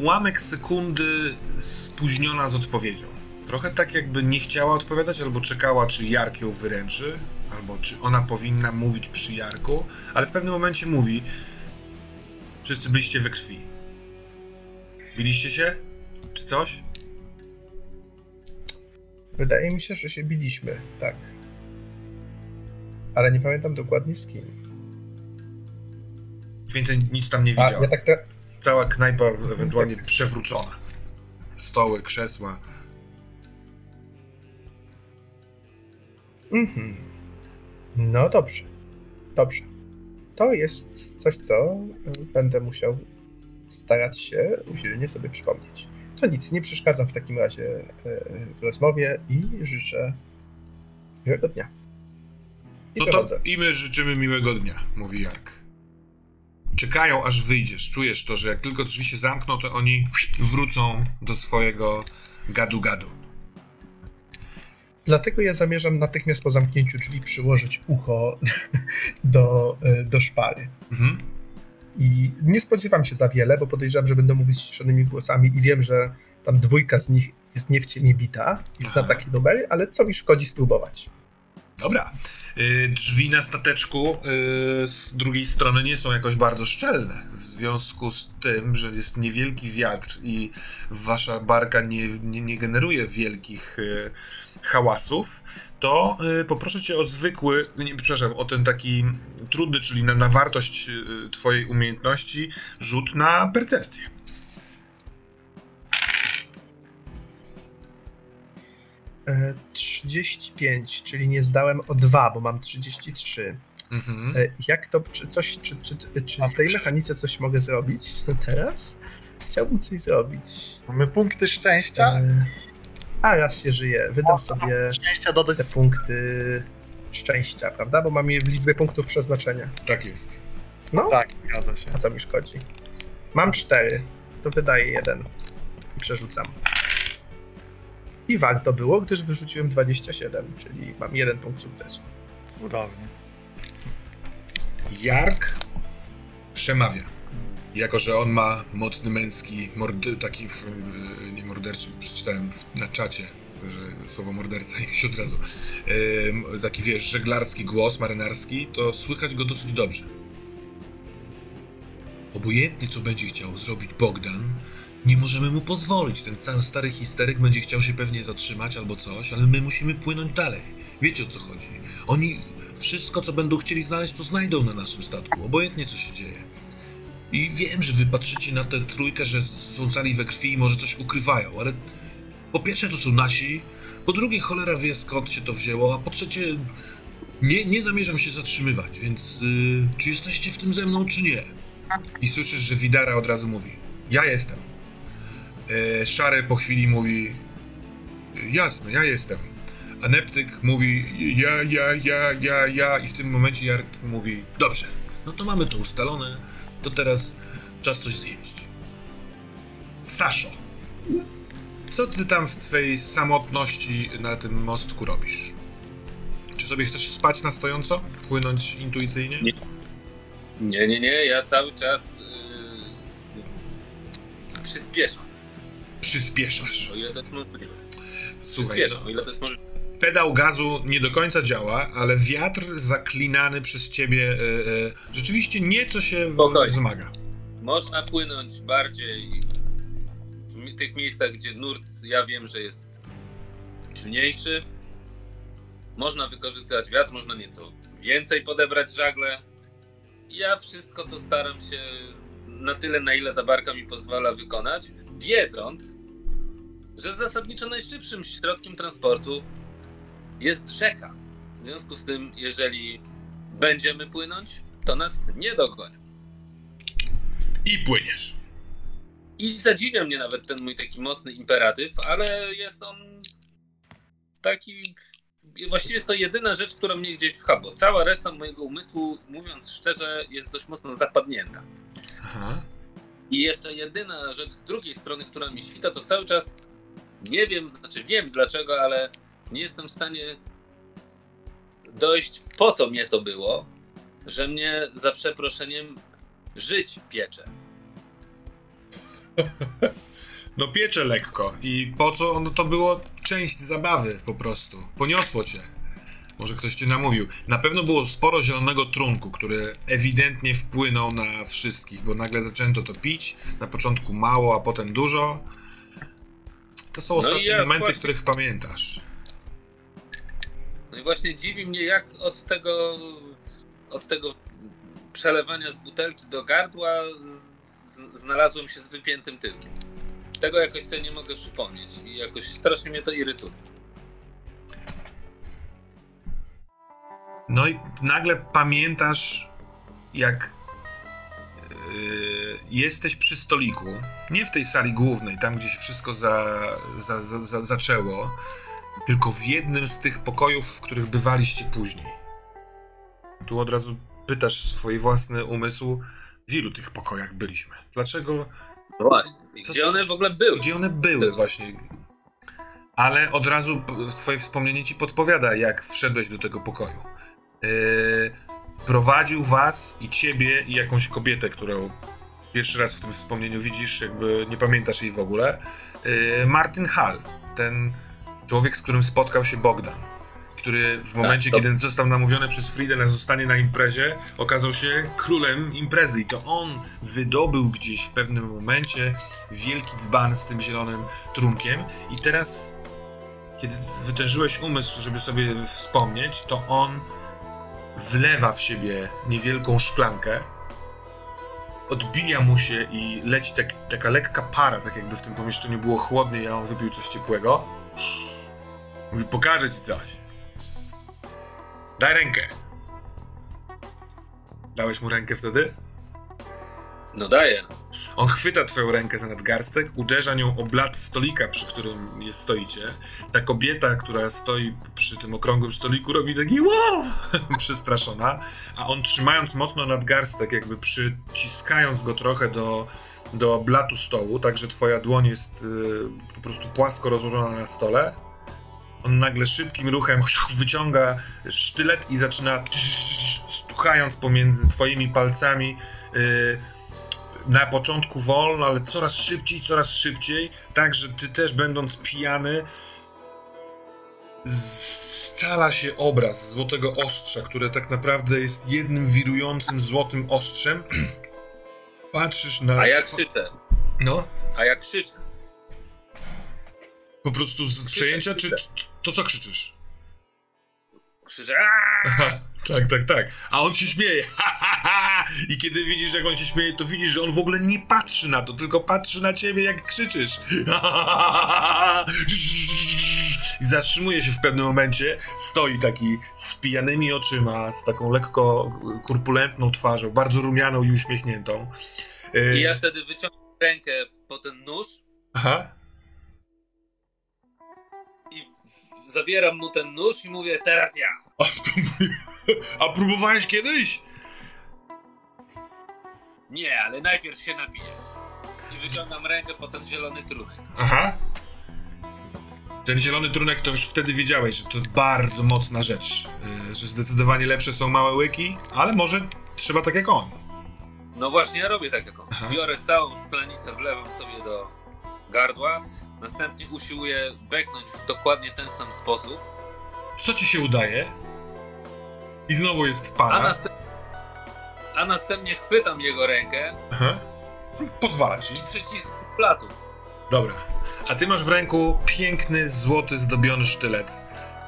ułamek sekundy spóźniona z odpowiedzią. Trochę tak, jakby nie chciała odpowiadać, albo czekała, czy Jark ją wyręczy, albo czy ona powinna mówić przy Jarku, ale w pewnym momencie mówi: Wszyscy byliście we krwi. Biliście się? Czy coś? Wydaje mi się, że się biliśmy, tak. Ale nie pamiętam dokładnie z kim. Więcej nic tam nie A, widziała. ja tak te... Cała knajpa ewentualnie przewrócona. Stoły, krzesła. Mhm. No dobrze. Dobrze. To jest coś, co będę musiał starać się usilnie sobie przypomnieć. To nic, nie przeszkadzam w takim razie y, w rozmowie i życzę miłego dnia. I No to i my życzymy miłego dnia, mówi Jark. Czekają, aż wyjdziesz. Czujesz to, że jak tylko drzwi się zamkną, to oni wrócą do swojego gadu-gadu. Dlatego ja zamierzam natychmiast po zamknięciu drzwi przyłożyć ucho do, y, do szpary. Mhm. I nie spodziewam się za wiele, bo podejrzewam, że będą mówić ściszonymi głosami i wiem, że tam dwójka z nich jest nie w ciemię bita i zna takie numery, ale co mi szkodzi spróbować? Dobra. Y, drzwi na stateczku y, z drugiej strony nie są jakoś bardzo szczelne. W związku z tym, że jest niewielki wiatr i wasza barka nie, nie, nie generuje wielkich y, hałasów, to y, poproszę cię o zwykły, nie, przepraszam, o ten taki trudny, czyli na, na wartość y, twojej umiejętności, rzut na percepcję. E, 35, czyli nie zdałem o 2, bo mam 33. Mhm. E, jak to, czy coś, czy, czy, czy w tej mechanice coś mogę zrobić teraz? Chciałbym coś zrobić. Mamy punkty szczęścia. E, a raz się żyje, wydam sobie Szczęścia dodać te punkty szczęścia, prawda? Bo mam je w liczbie punktów przeznaczenia. Tak jest. No, Tak, zgadza się. a co mi szkodzi? Mam 4, to wydaję jeden i przerzucam. I warto było, gdyż wyrzuciłem 27, czyli mam jeden punkt sukcesu. Cudownie. Jark przemawia. Jako, że on ma mocny męski, mord- taki, yy, nie morderczy, przeczytałem na czacie, że słowo morderca i mi się od razu, taki wiesz, żeglarski głos, marynarski, to słychać go dosyć dobrze. Obojętnie, co będzie chciał zrobić Bogdan, nie możemy mu pozwolić. Ten sam stary histeryk będzie chciał się pewnie zatrzymać albo coś, ale my musimy płynąć dalej. Wiecie o co chodzi. Oni wszystko, co będą chcieli znaleźć, to znajdą na naszym statku, obojętnie co się dzieje. I wiem, że wy patrzycie na tę trójkę, że są cali we krwi i może coś ukrywają, ale po pierwsze to są nasi, po drugie cholera wie skąd się to wzięło, a po trzecie nie, nie zamierzam się zatrzymywać, więc y, czy jesteście w tym ze mną, czy nie? I słyszysz, że Widara od razu mówi, ja jestem. E, Szary po chwili mówi, jasne, ja jestem. A Neptyk mówi ja, ja, ja, ja, ja i w tym momencie Jark mówi dobrze, no to mamy to ustalone, to teraz czas coś zjeść. Saszo, co ty tam w twojej samotności na tym mostku robisz? Czy sobie chcesz spać na stojąco? Płynąć intuicyjnie? Nie. Nie, nie, nie, ja cały czas yy, przyspieszam, Przyspieszasz. o ile to jest możliwe. Słuchaj, Przyspieszam, no, o ile to jest możliwe. Pedał gazu nie do końca działa, ale wiatr zaklinany przez ciebie e, e, rzeczywiście nieco się Spokojnie. wzmaga. Można płynąć bardziej w tych miejscach, gdzie nurt ja wiem, że jest silniejszy. Można wykorzystywać wiatr, można nieco więcej podebrać żagle. Ja wszystko to staram się na tyle, na ile ta barka mi pozwala wykonać, wiedząc, że zasadniczo najszybszym środkiem transportu jest rzeka. W związku z tym, jeżeli będziemy płynąć, to nas nie dogonią. I płyniesz. I zadziwia mnie nawet ten mój taki mocny imperatyw, ale jest on taki. Właściwie jest to jedyna rzecz, która mnie gdzieś pcha, bo cała reszta mojego umysłu, mówiąc szczerze, jest dość mocno zapadnięta. Aha. I jeszcze jedyna rzecz z drugiej strony, która mi świta, to cały czas nie wiem, znaczy wiem dlaczego, ale nie jestem w stanie dojść, po co mnie to było, że mnie za przeproszeniem żyć piecze. No piecze lekko. I po co? No to było część zabawy po prostu. Poniosło cię. Może ktoś cię namówił. Na pewno było sporo zielonego trunku, który ewidentnie wpłynął na wszystkich, bo nagle zaczęto to pić. Na początku mało, a potem dużo. To są No ostatnie ja momenty, właśnie- których pamiętasz. No i właśnie dziwi mnie, jak od tego, od tego przelewania z butelki do gardła z, znalazłem się z wypiętym tyłkiem. Tego jakoś sobie nie mogę przypomnieć i jakoś strasznie mnie to irytuje. No i nagle pamiętasz, jak yy, jesteś przy stoliku, nie w tej sali głównej, tam gdzie się wszystko za, za, za, za, zaczęło, tylko w jednym z tych pokojów, w których bywaliście później. Tu od razu pytasz swój własny umysł, w ilu tych pokojach byliśmy? Dlaczego No właśnie. Co- gdzie one w ogóle były? gdzie one były właśnie. Ale od razu twoje wspomnienie ci podpowiada, jak wszedłeś do tego pokoju. Yy, prowadził was i ciebie i jakąś kobietę, którą pierwszy raz w tym wspomnieniu widzisz, jakby nie pamiętasz jej w ogóle. Yy, Martin Hall, ten człowiek, z którym spotkał się Bogdan. Który w momencie, to- kiedy został namówiony przez Fridę na zostanie na imprezie, okazał się królem imprezy. I to on wydobył gdzieś w pewnym momencie wielki dzban z tym zielonym trunkiem. I teraz, kiedy wytężyłeś umysł, żeby sobie wspomnieć, to on wlewa w siebie niewielką szklankę, odbija mu się i leci tak, taka lekka para, tak jakby w tym pomieszczeniu było chłodniej, a on wypił coś ciepłego. Mówi, pokażę ci coś. Daj rękę. Dałeś mu rękę wtedy? No daję. On chwyta twoją rękę za nadgarstek, uderza nią o blat stolika, przy którym jest stoicie. Ta kobieta, która stoi przy tym okrągłym stoliku, robi taki wow! przestraszona, a on trzymając mocno nadgarstek, jakby przyciskając go trochę do, do blatu stołu, tak że twoja dłoń jest y, po prostu płasko rozłożona na stole. On nagle szybkim ruchem wyciąga sztylet i zaczyna stuchając pomiędzy twoimi palcami y, na początku wolno, ale coraz szybciej, coraz szybciej, tak, że ty też będąc pijany scala się obraz złotego ostrza, które tak naprawdę jest jednym wirującym złotym ostrzem. Patrzysz na... A jak krzyczę? No, A jak krzyczę? Po prostu z Krzyczę, przejęcia, czy krzyczę. t- to co krzyczysz? Krzyczę. Tak, tak, tak. A on się śmieje. I kiedy widzisz, jak on się śmieje, to widzisz, że on w ogóle nie patrzy na to, tylko patrzy na ciebie, jak krzyczysz. I zatrzymuje się w pewnym momencie, stoi taki z pijanymi oczyma, z taką lekko kurpulentną twarzą, bardzo rumianą i uśmiechniętą. I ja wtedy wyciągam rękę po ten nóż Aha. Zabieram mu ten nóż i mówię, teraz ja. A, a próbowałeś kiedyś? Nie, ale najpierw się napiję. I wyciągam rękę po ten zielony trunek. Aha. Ten zielony trunek to już wtedy wiedziałeś, że to bardzo mocna rzecz. Yy, że zdecydowanie lepsze są małe łyki, ale może trzeba tak jak on. No właśnie, ja robię tak jak on. Aha. Biorę całą szklanicę, wlewam sobie do gardła, następnie usiłuję beknąć w dokładnie ten sam sposób, Co ci się udaje? I znowu jest a, para. następ... a następnie chwytam jego rękę Aha. Pozwala ci. i przyciskam platu. Dobra. A ty masz w ręku piękny, złoty, zdobiony sztylet.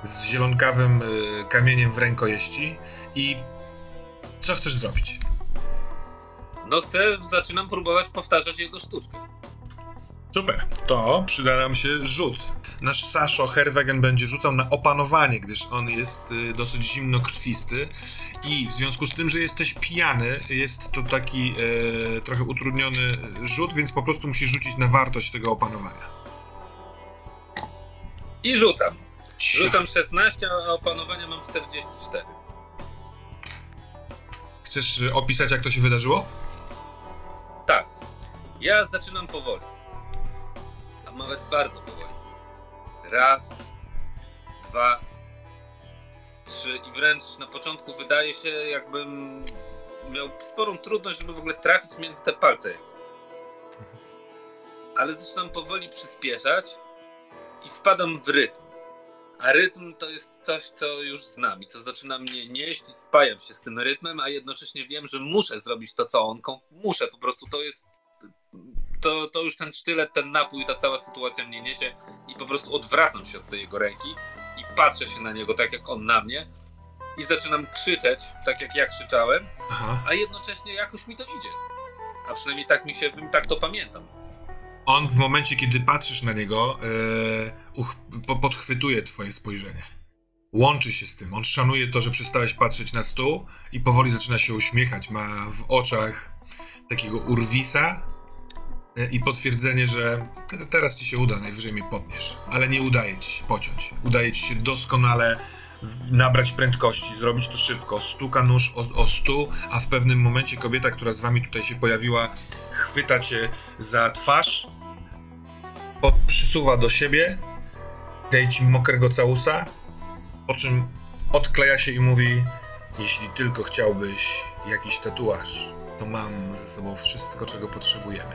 z zielonkawym y, kamieniem w rękojeści i co chcesz zrobić? No chcę, zaczynam próbować powtarzać jego sztuczkę. Super. To przyda nam się rzut. Nasz Saszo Herwegen będzie rzucał na opanowanie, gdyż on jest y, dosyć zimnokrwisty i w związku z tym, że jesteś pijany, jest to taki e, trochę utrudniony rzut, więc po prostu musisz rzucić na wartość tego opanowania. I rzucam. Rzucam 16, a opanowania mam 44. Chcesz y, opisać, jak to się wydarzyło? Tak. Ja zaczynam powoli. Nawet bardzo powoli. Raz, dwa, trzy i wręcz na początku wydaje się, jakbym miał sporą trudność, żeby w ogóle trafić między te palce. Ale zaczynam powoli przyspieszać i wpadam w rytm. A rytm to jest coś, co już znam i co zaczyna mnie nieść i spajam się z tym rytmem, a jednocześnie wiem, że muszę zrobić to, co on. Muszę, po prostu to jest. To, to już ten sztylet, ten napój, ta cała sytuacja mnie niesie i po prostu odwracam się od tej jego ręki i patrzę się na niego tak, jak on na mnie i zaczynam krzyczeć, tak jak ja krzyczałem, Aha. a jednocześnie jakoś mi to idzie. A przynajmniej tak mi się, tak to pamiętam. On w momencie, kiedy patrzysz na niego, uch, po, podchwytuje twoje spojrzenie. Łączy się z tym. On szanuje to, że przestałeś patrzeć na stół i powoli zaczyna się uśmiechać. Ma w oczach takiego urwisa i potwierdzenie, że te, teraz ci się uda, najwyżej mnie podniesz. Ale nie udaje ci się pociąć. Udaje ci się doskonale nabrać prędkości, zrobić to szybko. Stuka nóż o, o stół, a w pewnym momencie kobieta, która z wami tutaj się pojawiła, chwyta cię za twarz, pod, przysuwa do siebie, daje ci mokrego całusa, po czym odkleja się i mówi jeśli tylko chciałbyś jakiś tatuaż, to mam ze sobą wszystko, czego potrzebujemy.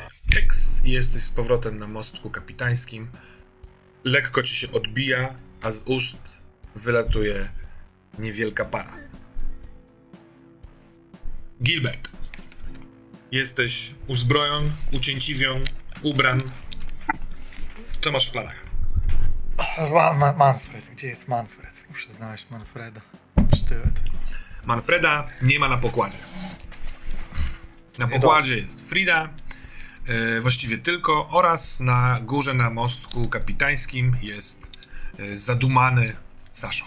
I jesteś z powrotem na mostku kapitańskim. Lekko ci się odbija, a z ust wylatuje niewielka para. Gilbert. Jesteś uzbrojony, ucięciwion, ubran. Co masz w planach? Ma, ma, Manfred, gdzie jest Manfred? Muszę znaleźć Manfreda. Sztylet. Manfreda nie ma na pokładzie. Na pokładzie jest Frida, e, właściwie tylko, oraz na górze na mostku kapitańskim jest e, zadumany Saszo.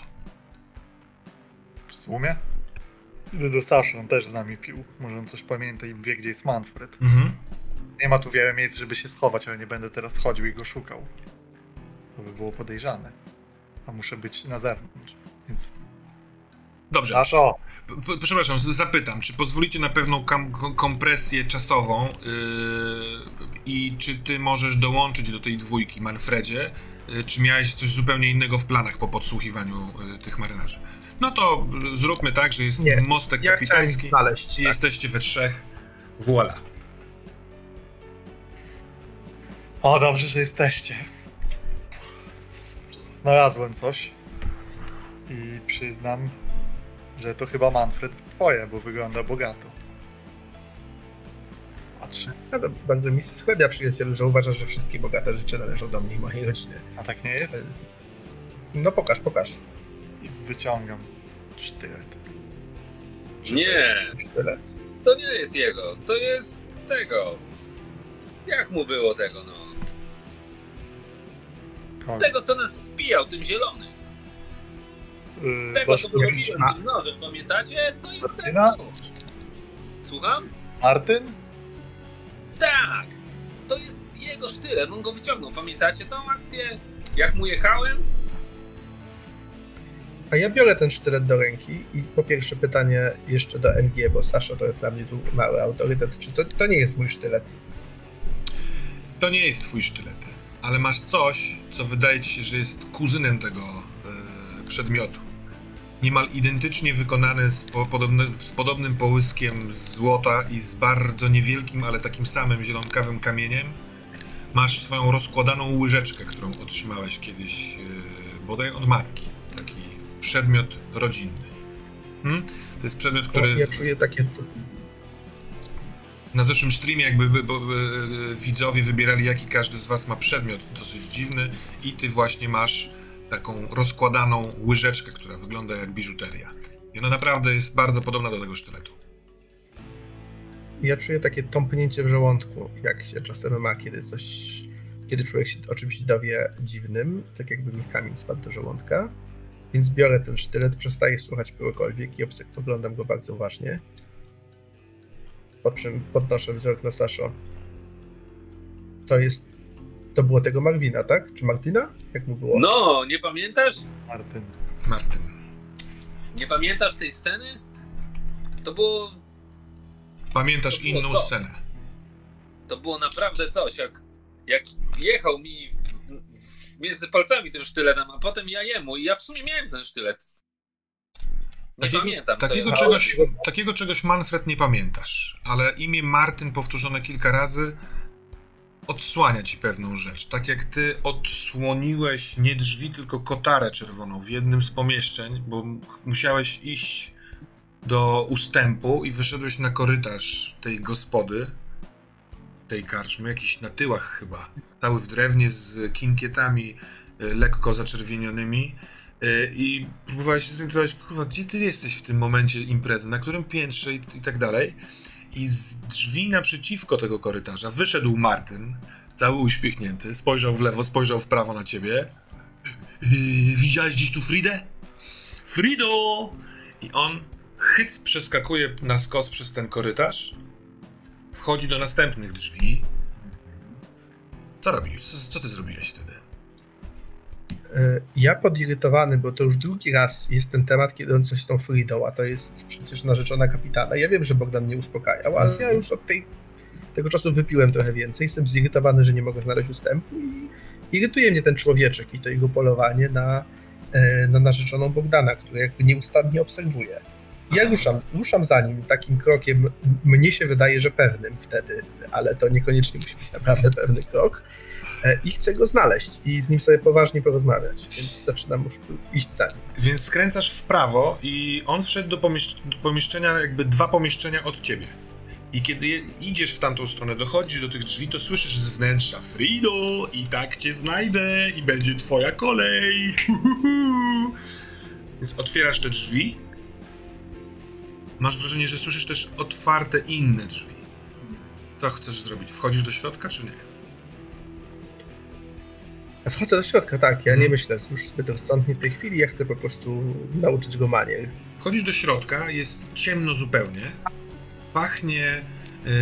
W sumie? Idę do Saszy, on też z nami pił. Może on coś pamięta i wie, gdzie jest Manfred. Mhm. Nie ma tu wiele miejsc, żeby się schować, ale nie będę teraz chodził i go szukał. To by było podejrzane. A muszę być na zewnątrz. Więc Dobrze! P- p- przepraszam, zapytam, czy pozwolicie na pewną kompresję czasową yy, i czy ty możesz dołączyć do tej dwójki, Manfredzie, yy, czy miałeś coś zupełnie innego w planach po podsłuchiwaniu yy, tych marynarzy? No to yy, zróbmy tak, że jest Nie, mostek Ja kapitański znaleźć. Tak. jesteście we trzech. Voila. O, dobrze, że jesteście. Znalazłem coś. I przyznam, że to chyba Manfred twoje, bo wygląda bogato. Patrz, No to bardzo mi schlebia przyjacielu, że uważasz, że wszystkie bogate rzeczy należą do mnie i mojej rodziny. a tak nie jest? No pokaż, pokaż. I wyciągam sztylet. Nie, Sztylet. to nie jest jego, to jest tego. Jak mu było tego, no? Kogo? Tego, co nas spijał, tym zielonym. Yy, Tego, wasz- co widać tym nożem, pamiętacie? To jest ten Martyna? nóż. Słucham? Martyn? Tak! To jest jego sztylet, on go wyciągnął. Pamiętacie tą akcję? Jak mu jechałem? A ja biorę ten sztylet do ręki i po pierwsze pytanie jeszcze do MG, bo Sasza to jest dla mnie tu mały autorytet. Czy to, to nie jest mój sztylet? To nie jest twój sztylet, ale masz coś, co wydaje ci się, że jest kuzynem tego przedmiotu. Niemal identycznie wykonany z, po, podobny, z podobnym połyskiem złota i z bardzo niewielkim, ale takim samym zielonkawym kamieniem. Masz swoją rozkładaną łyżeczkę, którą otrzymałeś kiedyś e, bodaj od matki. Taki przedmiot rodzinny. Hmm? To jest przedmiot, który ja czuję takie... na zeszłym streamie jakby by, bo, by, widzowie wybierali jaki każdy z was ma przedmiot dosyć dziwny i ty właśnie masz taką rozkładaną łyżeczkę, która wygląda jak biżuteria. I ona naprawdę jest bardzo podobna do tego sztyletu. Ja czuję takie tąpnięcie w żołądku, jak się czasem ma, kiedy coś, kiedy człowiek się o czymś dowie dziwnym, tak jakby mi kamień spadł do żołądka. Więc biorę ten sztylet, przestaję słuchać kogokolwiek i oglądam go bardzo uważnie. Po czym podnoszę wzrok na Saszo. To jest. To było tego Marwina, tak? Czy Martina? Jak mu było? No, nie pamiętasz? Martyn. Martyn. Nie pamiętasz tej sceny? To było, Pamiętasz To było inną co? scenę. to było naprawdę coś, jak, jak jechał mi w, w, między palcami tym sztyletem, a potem ja jemu i ja w sumie miałem ten sztylet. Nie Takiego, pamiętam. takiego, ja- czegoś, takiego czegoś Manfred nie pamiętasz, ale imię Martyn powtórzone kilka razy odsłania ci pewną rzecz. Tak jak ty odsłoniłeś nie drzwi, tylko kotarę czerwoną w jednym z pomieszczeń, bo musiałeś iść do ustępu i wyszedłeś na korytarz tej gospody, tej karczmy, jakiś na tyłach chyba, cały w drewnie z kinkietami y, lekko zaczerwienionymi. Y, I próbowałeś się zorientować, kurwa, gdzie ty jesteś w tym momencie imprezy, na którym piętrze i, i tak dalej. I z drzwi naprzeciwko tego korytarza wyszedł Martyn, cały uśmiechnięty, spojrzał w lewo, spojrzał w prawo na ciebie. Yy, widziałeś gdzieś tu Fridę? Frido! I on chyc przeskakuje na skos przez ten korytarz, wchodzi do następnych drzwi. Co robisz? Co, co ty zrobiłeś wtedy? E, Ja podirytowany, bo to już drugi raz jest ten temat, kiedy on coś z tą Fridą, a to jest przecież narzeczona kapitana. Ja wiem, że Bogdan mnie uspokajał, ale ja już od tej, tego czasu wypiłem trochę więcej. Jestem zirytowany, że nie mogę znaleźć ustępu i irytuje mnie ten człowieczek i to jego polowanie na, e, na narzeczoną Bogdana, który jakby nieustannie obserwuje. Ja ruszam, ruszam za nim takim krokiem, mnie się wydaje, że pewnym wtedy, ale to niekoniecznie musi być naprawdę pewny krok. E, I chcę go znaleźć i z nim sobie poważnie porozmawiać, więc zaczynam już iść za nim. Więc skręcasz w prawo i on wszedł do, pomiesz- do pomieszczenia, jakby dwa pomieszczenia od ciebie. I kiedy idziesz w tamtą stronę, dochodzisz do tych drzwi, to słyszysz z wnętrza Frido, i tak cię znajdę, i będzie twoja kolej. Więc otwierasz te drzwi. Masz wrażenie, że słyszysz też otwarte inne drzwi. Co chcesz zrobić? Wchodzisz do środka, czy nie? Wchodzę do środka, tak, ja nie Mhm. myślę już zbyt rozsądnie w tej chwili, ja chcę po prostu nauczyć go manier. Wchodzisz do środka, jest ciemno zupełnie. Pachnie yy,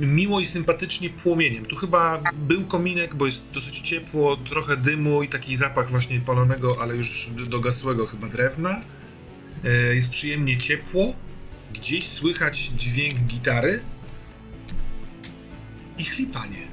yy, miło i sympatycznie płomieniem. Tu chyba był kominek, bo jest dosyć ciepło, trochę dymu i taki zapach właśnie palonego, ale już dogasłego chyba drewna. Yy, jest przyjemnie ciepło. Gdzieś słychać dźwięk gitary i chlipanie.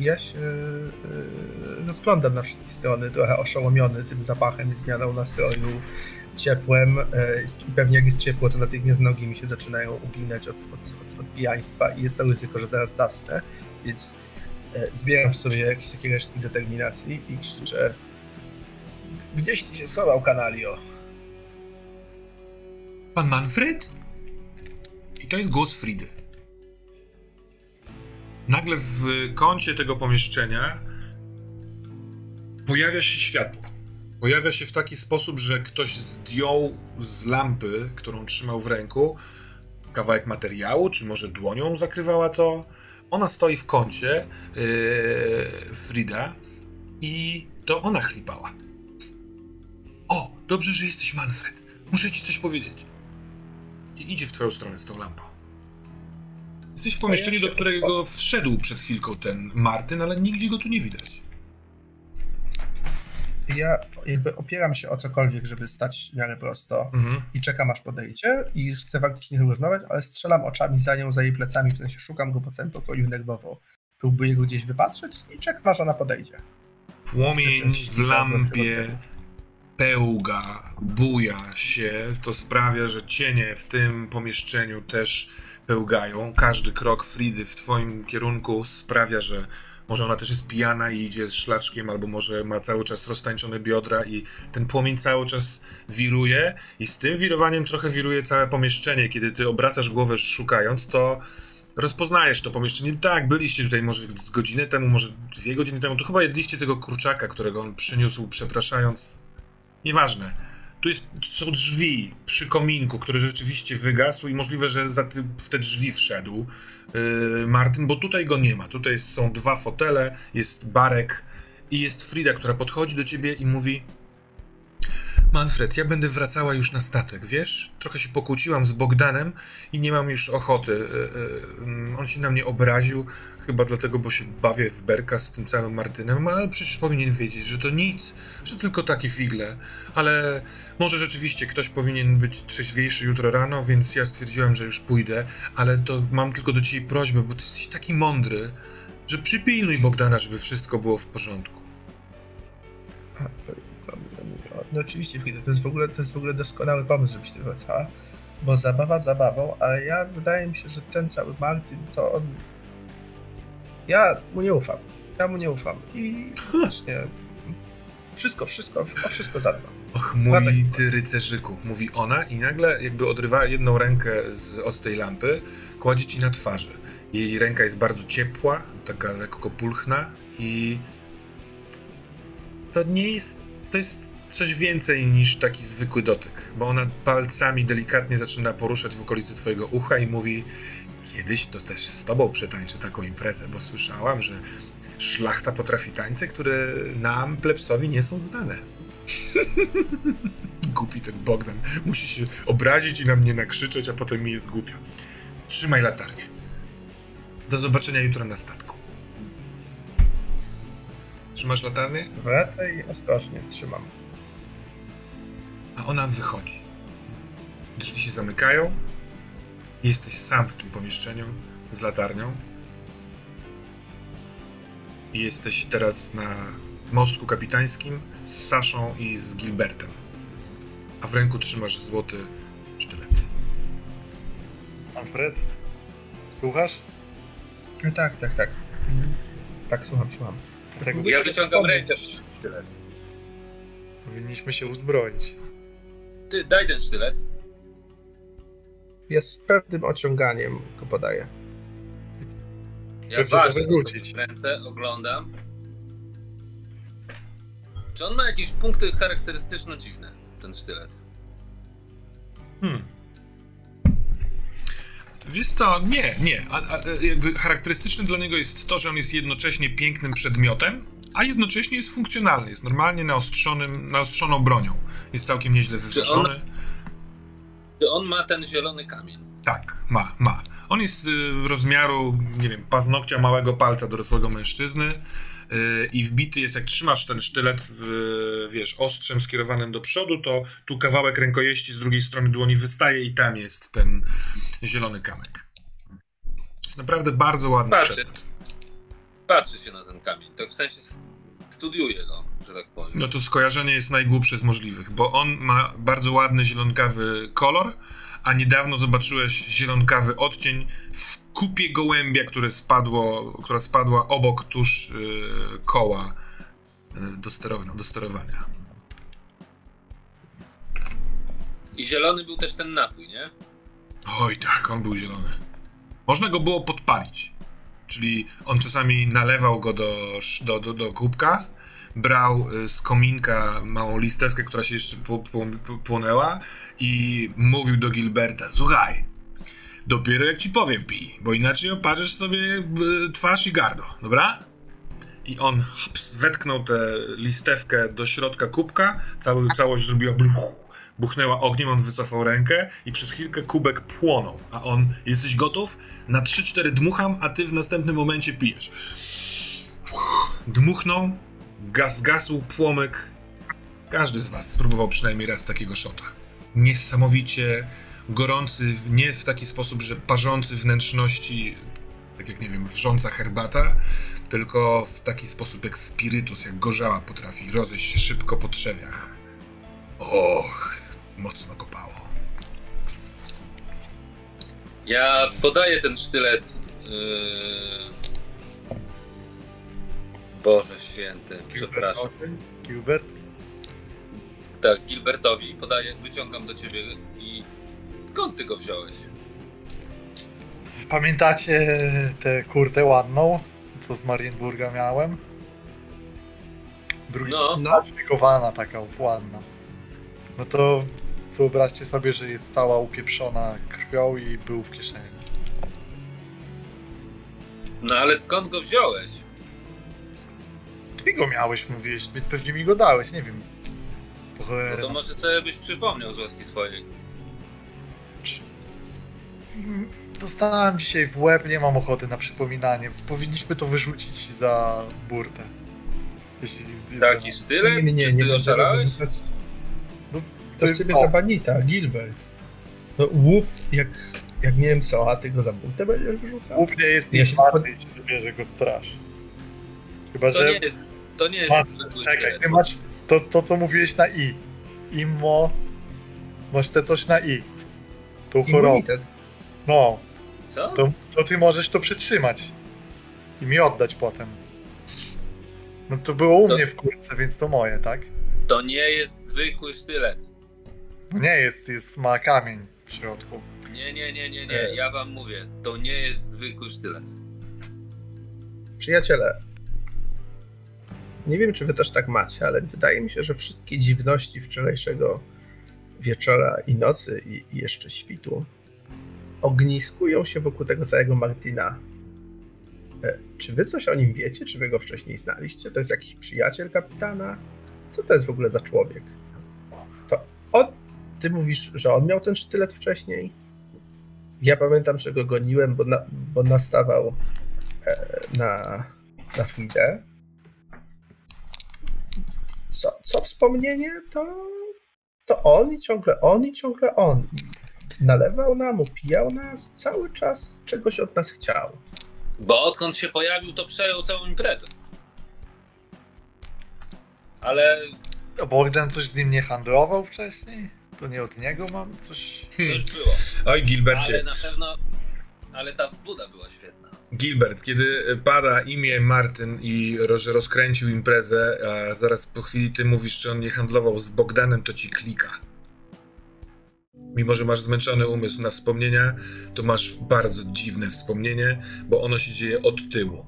Ja się yy, rozglądam na wszystkie strony, trochę oszołomiony tym zapachem, zmianą nastroju, ciepłem yy, i pewnie jak jest ciepło, to natychmiast nogi mi się zaczynają uginać od, od, od, od pijaństwa i jest to ryzyko, że zaraz zasnę, więc yy, zbieram w sobie jakieś takie resztki determinacji i krzyczę Gdzieś ty się schował, kanalio? Pan Manfred? I to jest głos Fridy. Nagle w kącie tego pomieszczenia pojawia się światło. Pojawia się w taki sposób, że ktoś zdjął z lampy, którą trzymał w ręku, kawałek materiału, czy może dłonią zakrywała to. Ona stoi w kącie, yy, Frida, i to ona chlipała. O, dobrze, że jesteś Manfred. Muszę ci coś powiedzieć. I idzie w twoją stronę z tą lampą. Jesteś w pomieszczeniu, do którego wszedł przed chwilką ten Martyn, ale nigdzie go tu nie widać. Ja jakby opieram się o cokolwiek, żeby stać w miarę prosto Mhm. i czekam aż podejdzie i chcę faktycznie z nią rozmawiać, ale strzelam oczami za nią, za jej plecami, w sensie szukam go po całym pokoju nerwowo. Próbuję go gdzieś wypatrzeć i czekam aż ona podejdzie. Płomień w lampie pełga, buja się. To sprawia, że cienie w tym pomieszczeniu też pełgają. Każdy krok Fridy w twoim kierunku sprawia, że Może ona też jest pijana i idzie z szlaczkiem, albo może ma cały czas roztańczone biodra i ten płomień cały czas wiruje i z tym wirowaniem trochę wiruje całe pomieszczenie. Kiedy ty obracasz głowę szukając, to rozpoznajesz to pomieszczenie. Tak, byliście tutaj może godzinę temu, może dwie godziny temu. To chyba jedliście tego kurczaka, którego on przyniósł, przepraszając. Nieważne. Tu jest, są drzwi przy kominku, który rzeczywiście wygasł i możliwe, że za ty, w te drzwi wszedł yy, Martin, bo tutaj go nie ma. Tutaj są dwa fotele, jest Barek i jest Frida, która podchodzi do ciebie i mówi Manfred, ja będę wracała już na statek, wiesz? Trochę się pokłóciłam z Bogdanem i nie mam już ochoty. Yy, yy, on się na mnie obraził, chyba dlatego, bo się bawię w berka z tym całym Martynem, ale przecież powinien wiedzieć, że to nic, że tylko takie figle. Ale może rzeczywiście ktoś powinien być trzeźwiejszy jutro rano, więc ja stwierdziłem, że już pójdę, ale to mam tylko do ciebie prośbę, bo ty jesteś taki mądry, że przypilnuj Bogdana, żeby wszystko było w porządku. No oczywiście, to jest w ogóle, to jest w ogóle doskonały pomysł, żebyś ty wracała, bo zabawa zabawą, ale ja wydaje mi się, że ten cały Martin, to on... Ja mu nie ufam. Ja mu nie ufam. I właśnie wszystko, wszystko, o wszystko zadbam. Och, mój ty rycerzyku, mówi ona i nagle jakby odrywa jedną rękę z, od tej lampy, kładzie ci na twarzy. Jej ręka jest bardzo ciepła, taka lekko pulchna i to nie jest, to jest coś więcej niż taki zwykły dotyk, bo ona palcami delikatnie zaczyna poruszać w okolicy twojego ucha i mówi kiedyś to też z tobą przetańczę taką imprezę, bo słyszałam, że szlachta potrafi tańce, które nam, plebsowi, nie są znane. Głupi ten Bogdan. Musi się obrazić i na mnie nakrzyczeć, a potem mi jest głupio. Trzymaj latarnię. Do zobaczenia jutro na statku. Trzymasz latarnię? Wracaj ostrożnie, trzymam. A ona wychodzi. Drzwi się zamykają. Jesteś sam w tym pomieszczeniu z latarnią. I jesteś teraz na mostku kapitańskim z Saszą i z Gilbertem. A w ręku trzymasz złoty sztylet. Manfred? Słuchasz? No tak, tak, tak. Tak, słucham, słucham. Tego Ja wyciągam rękę. Tyle. powinniśmy się uzbroić. Ty, daj ten sztylet. Jest z pewnym ociąganiem go podaję. Ja Pewnie ważę to sobie w ręce, oglądam. Czy on ma jakieś punkty charakterystyczno dziwne, ten sztylet? Hmm. Wiesz co, nie, nie. A, a, jakby charakterystyczne dla niego jest to, że on jest jednocześnie pięknym przedmiotem, a jednocześnie jest funkcjonalny. Jest normalnie naostrzonym, naostrzoną bronią. Jest całkiem nieźle wyważony. Czy on ma ten zielony kamień? Tak, ma, ma. On jest y, rozmiaru, nie wiem, paznokcia małego palca dorosłego mężczyzny y, i wbity jest, jak trzymasz ten sztylet, w, wiesz, ostrzem skierowanym do przodu, to tu kawałek rękojeści z drugiej strony dłoni wystaje i tam jest ten zielony kamek. Jest naprawdę bardzo ładny Patrzę. przedmiot. Patrzy się na ten kamień, tak w sensie studiuje go, że tak powiem. No to skojarzenie jest najgłupsze z możliwych, bo on ma bardzo ładny zielonkawy kolor, a niedawno zobaczyłeś zielonkawy odcień w kupie gołębia, które spadło, która spadła obok tuż yy, koła yy, do, sterowania, do sterowania. I zielony był też ten napój, nie? Oj tak, on był zielony. Można go było podpalić. Czyli on czasami nalewał go do, do, do, do kubka, brał y, z kominka małą listewkę, która się jeszcze płonęła i mówił do Gilberta, słuchaj, dopiero jak ci powiem pij, bo inaczej oparzysz sobie y, twarz i gardło, dobra? I on haps, wetknął tę listewkę do środka kubka, cały, całość zrobiła bluch, buchnęła ogniem, on wycofał rękę i przez chwilkę kubek płonął, a on, jesteś gotów? Na 3-4 dmucham, a ty w następnym momencie pijesz. Dmuchnął, gaz gasł płomyk. Każdy z was spróbował przynajmniej raz takiego szota. Niesamowicie gorący, nie w taki sposób, że parzący wnętrzności, tak jak nie wiem, wrząca herbata, tylko w taki sposób jak spirytus, jak gorzała potrafi rozejść się szybko po trzewiach. Och, mocno kopało. Ja podaję ten sztylet yy, Boże święty, przepraszam. Gilbert? Tak, Gilbertowi podaję, wyciągam do ciebie i skąd ty go wziąłeś? Pamiętacie tę kurtę ładną, co z Marienburga miałem? Drugi No. No, szykowana taka ładna. No to wyobraźcie sobie, że jest cała upieprzona krwią i był w kieszeni. No ale skąd go wziąłeś? Ty go miałeś, mówiłeś, więc pewnie mi go dałeś, nie wiem. Po No cholerę. to może sobie byś przypomniał z łaski swojej. Mm, Dostałem dzisiaj w łeb, nie mam ochoty na przypominanie. Powinniśmy to wyrzucić za burtę. Jeśli Taki za- sztylet? nie, nie, nie, Czy nie ty będę oszalałeś? wyrzucać. Co z ciebie za banita, Gilbert? No łup, jak, jak nie wiem co, a ty go za burtę będziesz wyrzucał? Łup nie jest Ja się jeśli bierze go straż. Chyba, To że... nie jest, to nie jest czekaj, ty masz to, to, co mówiłeś na i. Immo... Masz te coś na i. Tą chorobę. No, Co? to, to ty możesz to przytrzymać. I mi oddać potem. No to było u To- mnie w kurce, więc to moje, tak? To nie jest zwykły sztylet. No nie jest, jest, ma kamień w środku. Nie, nie, nie, nie, nie. Ja wam mówię, to nie jest zwykły sztylet. Przyjaciele, nie wiem, czy wy też tak macie, ale wydaje mi się, że wszystkie dziwności wczorajszego wieczora i nocy i, i jeszcze świtu ogniskują się wokół tego całego Martina. E, Czy wy coś o nim wiecie? Czy wy go wcześniej znaliście? To jest jakiś przyjaciel kapitana? Co to jest w ogóle za człowiek? To on, ty mówisz, że on miał ten sztylet wcześniej? Ja pamiętam, że go goniłem, bo, na, bo nastawał e, na, na Fridę. Co, co wspomnienie, to, to on i ciągle on i ciągle on. Nalewał nam, upijał nas, cały czas czegoś od nas chciał. Bo odkąd się pojawił, to przejął całą imprezę. Ale Bogdan coś z nim nie handlował wcześniej? To nie od niego mam coś... Hmm. już było. Oj, Gilbercie. Ale na pewno. Ale ta woda była świetna. Gilbert, kiedy pada imię Martyn i ro- że rozkręcił imprezę, a zaraz po chwili ty mówisz, że on nie handlował z Bogdanem, to ci klika. Mimo, że masz zmęczony umysł na wspomnienia, to masz bardzo dziwne wspomnienie, bo ono się dzieje od tyłu.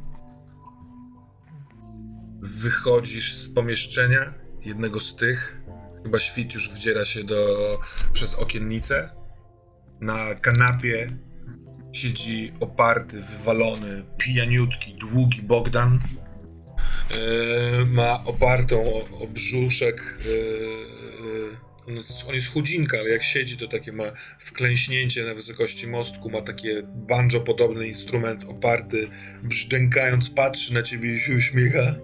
Wychodzisz z pomieszczenia, jednego z tych, chyba świt już wdziera się do, przez okiennicę. Na kanapie siedzi oparty, wywalony, pijaniutki, długi Bogdan. E, ma opartą o, o brzuszek. e, e, on, jest, on jest chudzinka, ale jak siedzi, to takie ma wklęśnięcie na wysokości mostku. Ma takie banjo-podobny instrument oparty, brzdękając, patrzy na ciebie i się uśmiecha.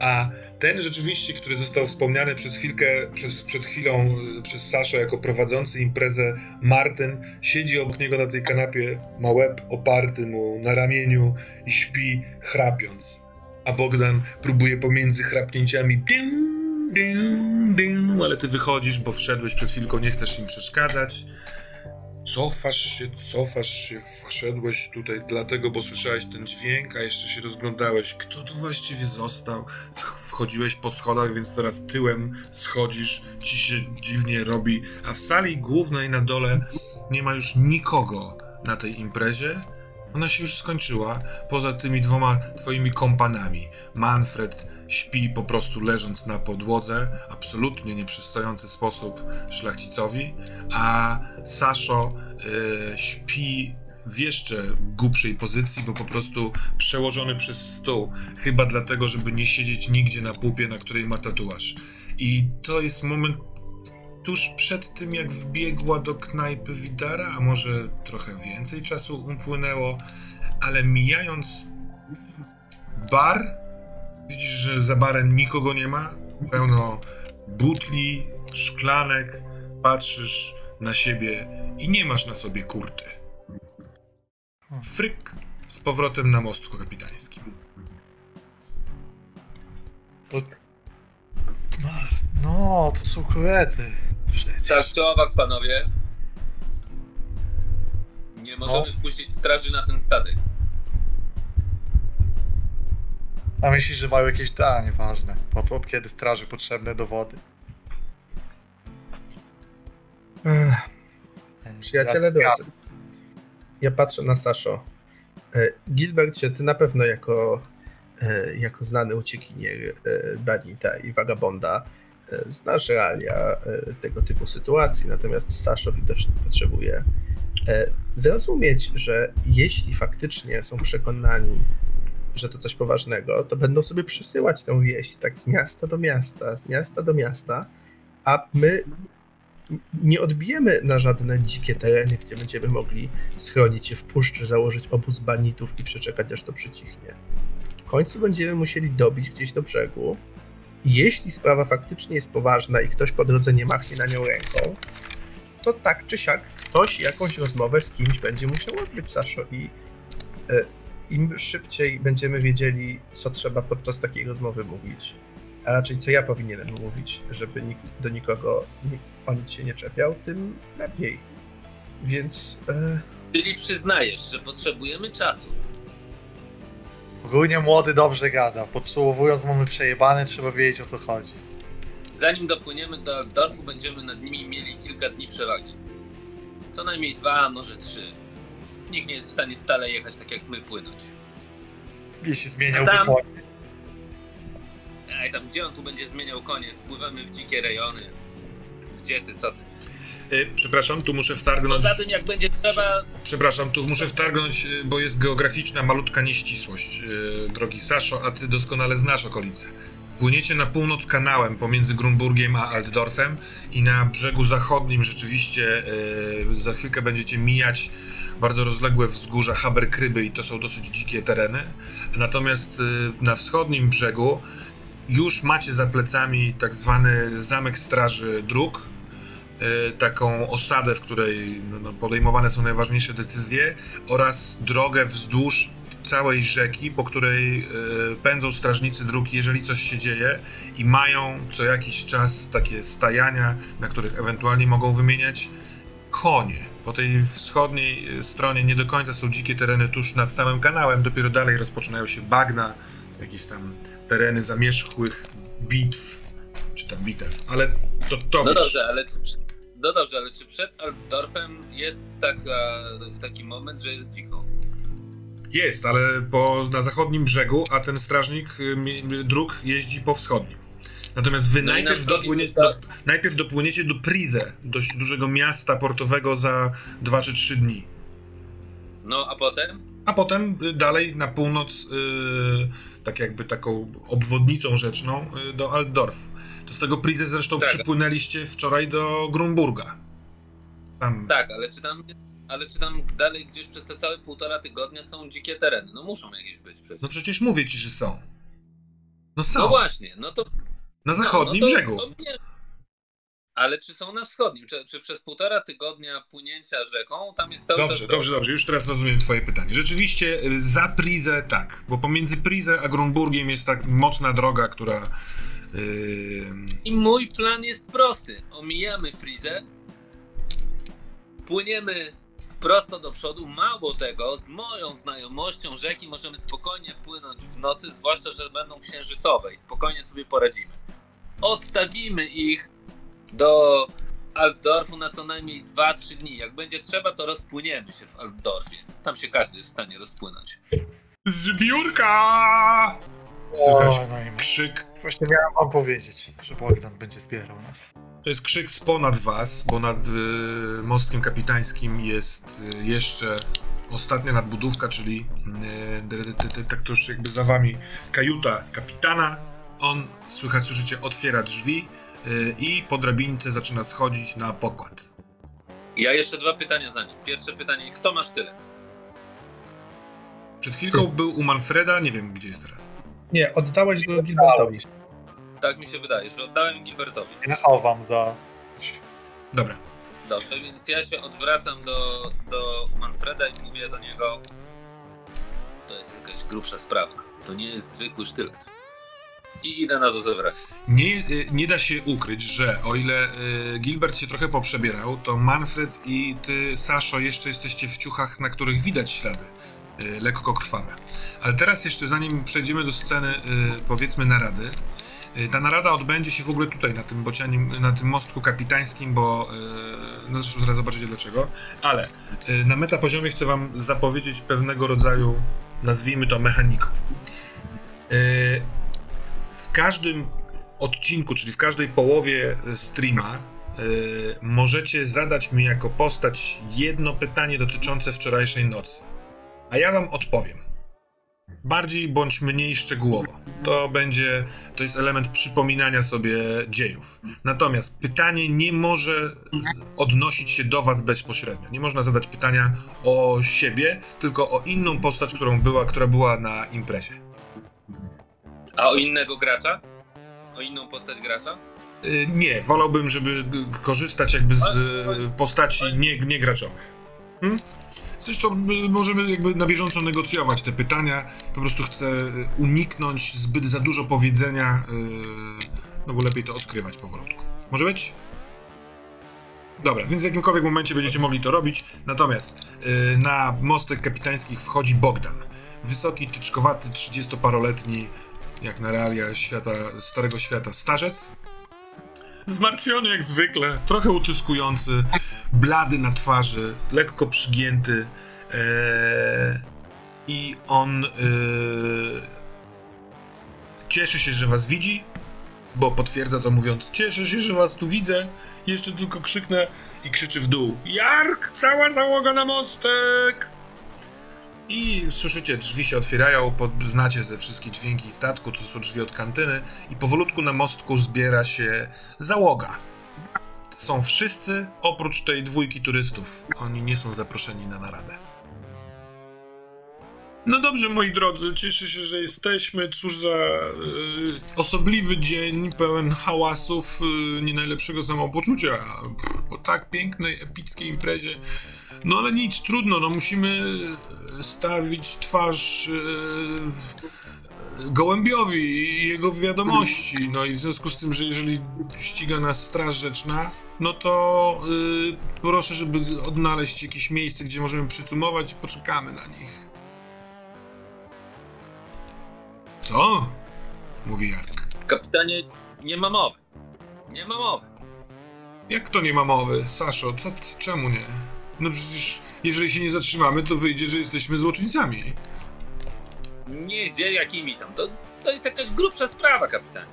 A ten rzeczywiście, który został wspomniany przez chwilkę, przez, przed chwilą e, przez Saszę jako prowadzący imprezę, Martin siedzi obok niego na tej kanapie, ma łeb oparty mu na ramieniu i śpi chrapiąc. A Bogdan próbuje pomiędzy chrapnięciami ding, ding, ding, ale ty wychodzisz, bo wszedłeś przed chwilką, nie chcesz im przeszkadzać. Cofasz się, cofasz się, wszedłeś tutaj dlatego, bo słyszałeś ten dźwięk, a jeszcze się rozglądałeś, kto tu właściwie został. Wchodziłeś po schodach, więc teraz tyłem schodzisz, ci się dziwnie robi, a w sali głównej na dole nie ma już nikogo na tej imprezie. Ona się już skończyła, poza tymi dwoma twoimi kompanami. Manfred śpi po prostu leżąc na podłodze, absolutnie nieprzystający sposób szlachcicowi, a Saszo y, śpi w jeszcze głupszej pozycji, bo po prostu przełożony przez stół, chyba dlatego, żeby nie siedzieć nigdzie na pupie, na której ma tatuaż. I to jest moment tuż przed tym, jak wbiegła do knajpy Widara, a może trochę więcej czasu upłynęło, ale mijając bar, widzisz, że za barem nikogo nie ma, pełno butli, szklanek, patrzysz na siebie i nie masz na sobie kurty. Fryk z powrotem na mostku kapitańskim. To... No, to są koledzy. Przecież. Tak, czy owak, panowie? Nie możemy No. wpuścić straży na ten statek. A myślisz, że mają jakieś... A, nieważne. Po co, od kiedy straży potrzebne dowody? Ech, Przyjaciele Ja- drodzy, ja patrzę na Saszo. E, Gilbercie, ty na pewno jako, e, jako znany uciekinier e, Banita i Vagabonda e, znasz realia e, tego typu sytuacji, natomiast Saszo widocznie potrzebuje e, zrozumieć, że jeśli faktycznie są przekonani, że to coś poważnego, to będą sobie przysyłać tę wieść tak z miasta do miasta, z miasta do miasta, a my nie odbijemy na żadne dzikie tereny, gdzie będziemy mogli schronić się w puszczy, założyć obóz banitów i przeczekać aż to przycichnie. W końcu będziemy musieli dobić gdzieś do brzegu. Jeśli sprawa faktycznie jest poważna i ktoś po drodze nie machnie na nią ręką, to tak czy siak ktoś jakąś rozmowę z kimś będzie musiał odbyć, Saszo. I e, im szybciej będziemy wiedzieli, co trzeba podczas takiej rozmowy mówić, a raczej co ja powinienem mówić, żeby nikt do nikogo ni- o nic się nie czepiał, tym lepiej. Więc e, Czyli przyznajesz, że potrzebujemy czasu. Ogólnie młody dobrze gada. Podsumowując, mamy przejebane, trzeba wiedzieć o co chodzi. Zanim dopłyniemy do Dorfu, będziemy nad nimi mieli kilka dni przewagi. Co najmniej dwa, a może trzy. Nikt nie jest w stanie stale jechać tak jak my płynąć. Jeśli zmieniał Adam. wybory. Ej, tam gdzie on tu będzie zmieniał konie? Wpływamy w dzikie rejony. Gdzie ty, co ty? Y, przepraszam, tu muszę wtargnąć. Poza tym, jak będzie trzeba... Przepraszam, tu muszę wtargnąć, y, bo jest geograficzna malutka nieścisłość, y, drogi Saszo, a ty doskonale znasz okolice. Płyniecie na północ kanałem pomiędzy Grunburgiem a Altdorfem i na brzegu zachodnim rzeczywiście y, za chwilkę będziecie mijać bardzo rozległe wzgórza Haberkryby i to są dosyć dzikie tereny. Natomiast y, na wschodnim brzegu już macie za plecami tak zwany zamek straży dróg, y, taką osadę, w której no, no, podejmowane są najważniejsze decyzje oraz drogę wzdłuż całej rzeki, po której y, pędzą strażnicy dróg, jeżeli coś się dzieje i mają co jakiś czas takie stajania, na których ewentualnie mogą wymieniać konie. Po tej wschodniej y, stronie nie do końca są dzikie tereny tuż nad samym kanałem, dopiero dalej rozpoczynają się bagna, jakieś tam tereny zamierzchłych bitw, czy tam bitew, ale to to No dobrze, ale czy, no dobrze, ale czy przed Altdorfem jest taka, taki moment, że jest dziko? Jest, ale po, na zachodnim brzegu, a ten strażnik y, dróg jeździ po wschodnim. Natomiast wy No najpierw, dopłynie, to- do, najpierw dopłyniecie do Prize, dość dużego miasta portowego za 2 czy 3 dni. No, a potem? A potem y, dalej na północ, y, tak jakby taką obwodnicą rzeczną y, do Altdorf. To z tego Prize zresztą Tak. przypłynęliście wczoraj do Grunburga. Tam. Tak, ale czy tam, ale czy tam dalej gdzieś przez te całe półtora tygodnia są dzikie tereny? No muszą jakieś być przecież. No przecież mówię ci, że są. No są. No właśnie, no to... na zachodnim no to, brzegu. to. Ale czy są na wschodnim? Czy, czy przez półtora tygodnia płynięcia rzeką tam jest cały Dobrze, czas dobrze, dobrze. Już teraz rozumiem twoje pytanie. Rzeczywiście y, za Prizę tak, bo pomiędzy Prizę a Grunburgiem jest tak mocna droga, która... Yy, I mój plan jest prosty. Omijamy Prizę, płyniemy prosto do przodu. Mało tego, z moją znajomością rzeki możemy spokojnie płynąć w nocy, zwłaszcza, że będą księżycowe i spokojnie sobie poradzimy. Odstawimy ich do Altdorfu na co najmniej 2-3 dni. Jak będzie trzeba, to rozpłyniemy się w Altdorfie. Tam się każdy jest w stanie rozpłynąć. Zbiórka! Słychać O, no i krzyk. Właśnie miałem wam powiedzieć, że Bogdan będzie zbierał nas. To jest krzyk z ponad was, bo nad y, mostkiem kapitańskim jest y, jeszcze ostatnia nadbudówka, czyli y, tak to już jakby za wami kajuta kapitana. On, słychać, słyszycie, otwiera drzwi y, i po drabince zaczyna schodzić na pokład. Ja jeszcze dwa pytania za nim. Pierwsze pytanie, kto ma sztylet? Przed chwilką był u Manfreda, nie wiem gdzie jest teraz. nie, oddałeś go Gilbertowi. Tak mi się wydaje, że oddałem Gilbertowi. Ja chowam za... Dobra. Dobrze, więc ja się odwracam do, do Manfreda i mówię do niego to jest jakaś grubsza sprawa. To nie jest zwykły sztylet. I idę na to zebrać. Nie, y, nie da się ukryć, że o ile y, Gilbert się trochę poprzebierał, to Manfred i ty, Saszo, jeszcze jesteście w ciuchach, na których widać ślady y, lekko krwawe. Ale teraz jeszcze zanim przejdziemy do sceny, powiedzmy narady, ta narada odbędzie się w ogóle tutaj, na tym bocianim, na tym mostku kapitańskim, bo no zresztą zaraz zobaczycie dlaczego, ale na metapoziomie chcę wam zapowiedzieć pewnego rodzaju, nazwijmy to mechaniką. W każdym odcinku, czyli w każdej połowie streama, y, możecie zadać mi jako postać jedno pytanie dotyczące wczorajszej nocy. A ja wam odpowiem. Bardziej bądź mniej szczegółowo. To będzie, to jest element przypominania sobie dziejów. Natomiast pytanie nie może odnosić się do was bezpośrednio. Nie można zadać pytania o siebie, tylko o inną postać, którą była, która była na imprezie. A o innego gracza? O inną postać gracza? Y, Nie, wolałbym, żeby g- korzystać jakby z y, postaci nie, nie graczowych. Hmm? Zresztą y, możemy jakby na bieżąco negocjować te pytania. Po prostu chcę y, uniknąć zbyt za dużo powiedzenia, y, no bo lepiej to odkrywać powolutku. Może być? Dobra, więc w jakimkolwiek momencie będziecie mogli to robić. Natomiast y, na mostek kapitańskich wchodzi Bogdan. Wysoki, tyczkowaty, 30-paroletni, jak na realia świata, starego świata, starzec. Zmartwiony jak zwykle, trochę utyskujący, blady na twarzy, lekko przygięty. Eee, I on eee, cieszy się, że was widzi, bo potwierdza to mówiąc: Cieszę się, że was tu widzę. Jeszcze tylko krzyknę i krzyczy w dół: Jark, cała załoga na mostek! I słyszycie, drzwi się otwierają, pod, znacie te wszystkie dźwięki statku, to są drzwi od kantyny i powolutku na mostku zbiera się załoga. Są wszyscy, oprócz tej dwójki turystów. Oni nie są zaproszeni na naradę. No dobrze, moi drodzy, cieszę się, że jesteśmy. Cóż za e, osobliwy dzień, pełen hałasów, e, nie najlepszego samopoczucia. Po tak pięknej, epickiej imprezie. No ale nic, trudno, no musimy e, stawić twarz gołębiowi i jego wiadomości. No i w związku z tym, że jeżeli ściga nas Straż Rzeczna, no to y, proszę, żeby odnaleźć jakieś miejsce, gdzie możemy przycumować i poczekamy na nich. Co? Mówi Jark. Kapitanie, nie ma mowy. Nie ma mowy. Jak to nie ma mowy? Saszo, co, czemu nie? No przecież, jeżeli się nie zatrzymamy, to wyjdzie, że jesteśmy złoczyńcami. Nie, gdzie, jakimi tam. To, to jest jakaś grubsza sprawa, kapitanie.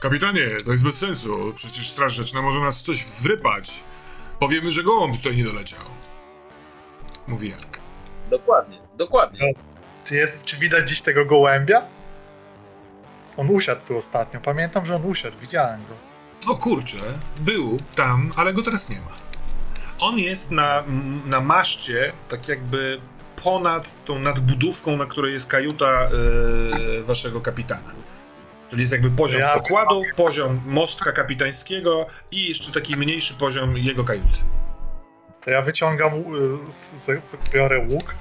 Kapitanie, to jest bez sensu. Przecież Straż Rzeczna może nas w coś wrypać. Powiemy, że gołąb tutaj nie doleciał. Mówi Jark. Dokładnie, dokładnie. Czy, jest, czy widać dziś tego gołębia? On usiadł tu ostatnio. Pamiętam, że on usiadł. Widziałem go. O kurczę, był tam, ale go teraz nie ma. On jest na, na maszcie, tak jakby ponad tą nadbudówką, na której jest kajuta e, waszego kapitana. Czyli jest jakby poziom Ja- pokładu, poziom mostka kapitańskiego i jeszcze taki mniejszy poziom jego kajuty. To ja wyciągam, s- biorę łuk.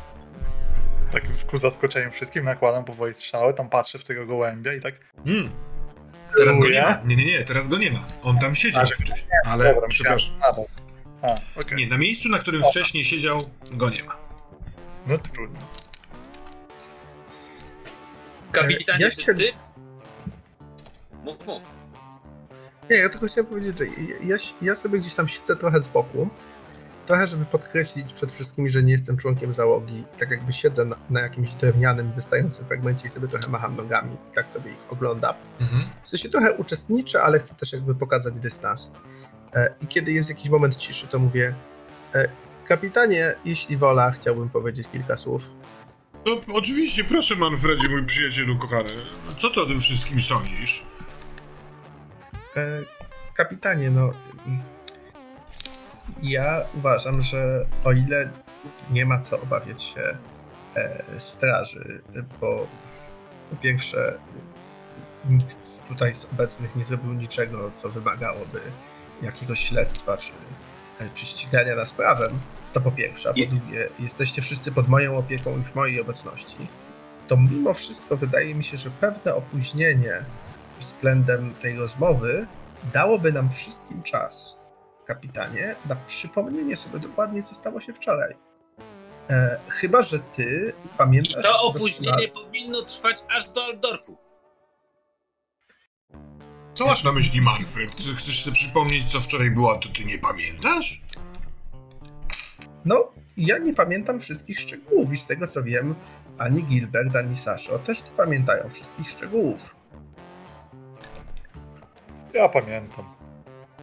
Tak ku zaskoczeniu wszystkim nakładam powoli strzały, tam patrzę w tego gołębia i tak... Hmm. Teraz go nie ma. Nie, nie, nie, teraz go nie ma. On tam siedział A, że- wcześniej. Ale, Dobra, przepraszam. myślałem, A, okej. Nie, na miejscu, na którym wcześniej siedział, go nie ma. No trudno. Kapitanie, Ja czy się- ty? Mów, mów. Nie, ja tylko chciałem powiedzieć, że ja, ja, ja sobie gdzieś tam siedzę trochę z boku. Trochę, żeby podkreślić przed wszystkimi, że nie jestem członkiem załogi. Tak jakby siedzę na, na jakimś drewnianym, wystającym fragmencie i sobie trochę macham nogami i tak sobie ich oglądam. Mhm. W sensie trochę uczestniczę, ale chcę też jakby pokazać dystans. E, I kiedy jest jakiś moment ciszy, to mówię e, kapitanie, jeśli wola, chciałbym powiedzieć kilka słów. No, oczywiście, proszę Manfredzie, mój przyjacielu kochany. Co ty o tym wszystkim sądzisz? E, kapitanie, no. Ja uważam, że o ile nie ma co obawiać się e, straży, bo po pierwsze nikt tutaj z obecnych nie zrobił niczego, co wymagałoby jakiegoś śledztwa czy, e, czy ścigania nas prawem, to po pierwsze, a po drugie, jesteście wszyscy pod moją opieką i w mojej obecności, to mimo wszystko wydaje mi się, że pewne opóźnienie względem tej rozmowy dałoby nam wszystkim czas, kapitanie, na przypomnienie sobie dokładnie, co stało się wczoraj. E, chyba, że ty I pamiętasz... to doskonale- opóźnienie powinno trwać aż do Aldorfu. Co masz na myśli, Manfred? Chcesz sobie przypomnieć, co wczoraj było, a to ty nie pamiętasz? No, ja nie pamiętam wszystkich szczegółów i z tego co wiem, ani Gilbert, ani Sasho też nie pamiętają wszystkich szczegółów. Ja pamiętam.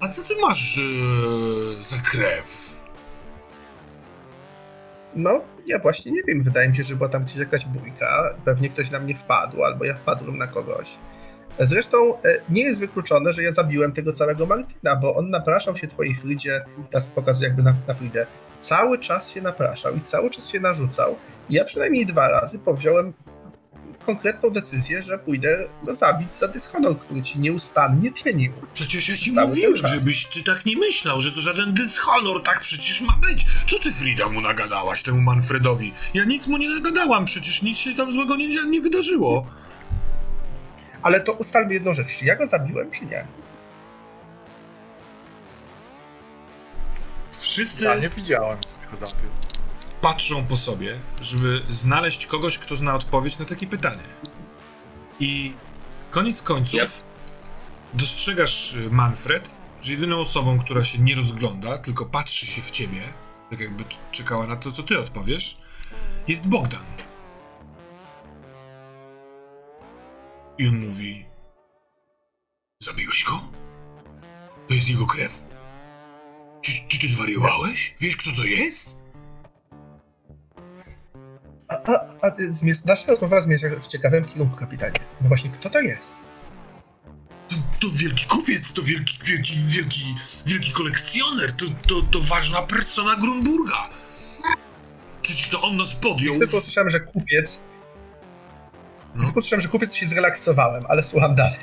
A co ty masz e, za krew? No, ja właśnie nie wiem, wydaje mi się, że była tam gdzieś jakaś bójka, pewnie ktoś na mnie wpadł, albo ja wpadłem na kogoś. Zresztą e, nie jest wykluczone, że ja zabiłem tego całego Martina, bo on napraszał się twojej Fridzie, teraz pokazuję jakby na, na Fridę, cały czas się napraszał i cały czas się narzucał. Ja przynajmniej dwa razy powziąłem konkretną decyzję, że pójdę go zabić za dyshonor, który ci nieustannie czynił. Przecież ja ci Cały mówiłem, żebyś ty tak nie myślał, że to żaden dyshonor, tak przecież ma być. Co ty, Frida, mu nagadałaś, temu Manfredowi? Ja nic mu nie nagadałam, przecież nic się tam złego nie, nie wydarzyło. Ale to ustalmy jedną rzecz, czy ja go zabiłem, czy nie? Wszyscy Ja nie widziałem, kto zabił. Patrzą po sobie, żeby znaleźć kogoś, kto zna odpowiedź na takie pytanie. I koniec końców Ja- dostrzegasz, y, Manfred, że jedyną osobą, która się nie rozgląda, tylko patrzy się w ciebie, tak jakby czekała na to, co ty odpowiesz, jest Bogdan. I on mówi: Zabiłeś go? To jest jego krew? Czy, czy ty zwariowałeś? Wiesz, kto to jest? A, a, a zmierz- nasza rozmowa zmierza w ciekawym kierunku, kapitanie. No właśnie, kto to jest? To, to wielki kupiec, to wielki, wielki, wielki, wielki kolekcjoner, to, to, to ważna persona Grunburga. Przecież to on nas podjął. Tylko usłyszałem, że kupiec. No. Tylko usłyszałem, że kupiec się zrelaksowałem, ale słucham dalej.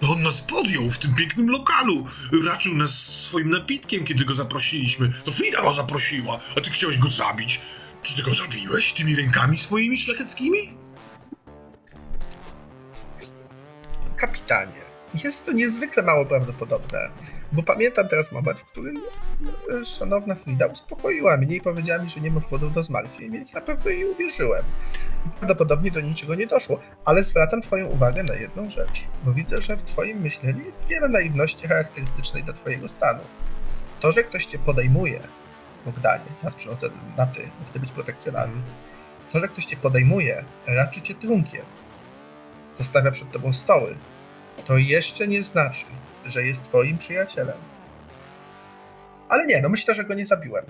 To on nas podjął w tym pięknym lokalu. Raczył nas swoim napitkiem, kiedy go zaprosiliśmy. To Frida go zaprosiła, a ty chciałeś go zabić. Czy ty go zabiłeś tymi rękami swoimi szlacheckimi? Kapitanie, jest to niezwykle mało prawdopodobne, bo pamiętam teraz moment, w którym e, szanowna Frida uspokoiła mnie i powiedziała mi, że nie ma powodów do zmartwień, więc na pewno jej uwierzyłem. Prawdopodobnie do niczego nie doszło, ale zwracam Twoją uwagę na jedną rzecz, bo widzę, że w Twoim myśleniu jest wiele naiwności charakterystycznej dla Twojego stanu. To, że ktoś Cię podejmuje, Bogdanie, teraz przychodzę na Ty, chcę być protekcjonalny, to, że ktoś Cię podejmuje, raczy Cię trunkiem, zostawia przed Tobą stoły, to jeszcze nie znaczy, że jest twoim przyjacielem. Ale nie, no myślę, że go nie zabiłem.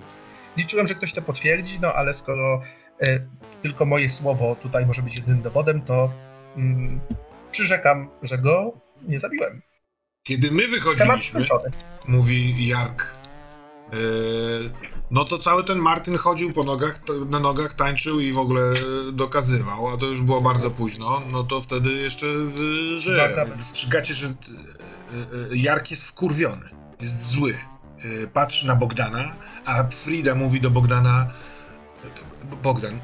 Liczyłem, że ktoś to potwierdzi, no ale skoro e, tylko moje słowo tutaj może być jedynym dowodem, to mm, przyrzekam, że go nie zabiłem. Kiedy my wychodziliśmy, mówi Jark. Yy, no to cały ten Martin chodził po nogach, na nogach, tańczył i w ogóle dokazywał, a to już było bardzo późno. No to wtedy jeszcze że Dobra. dostrzegacie, że yy, Jark jest wkurwiony, jest zły. Patrzy na Bogdana, a Frida mówi do Bogdana: Bogdan,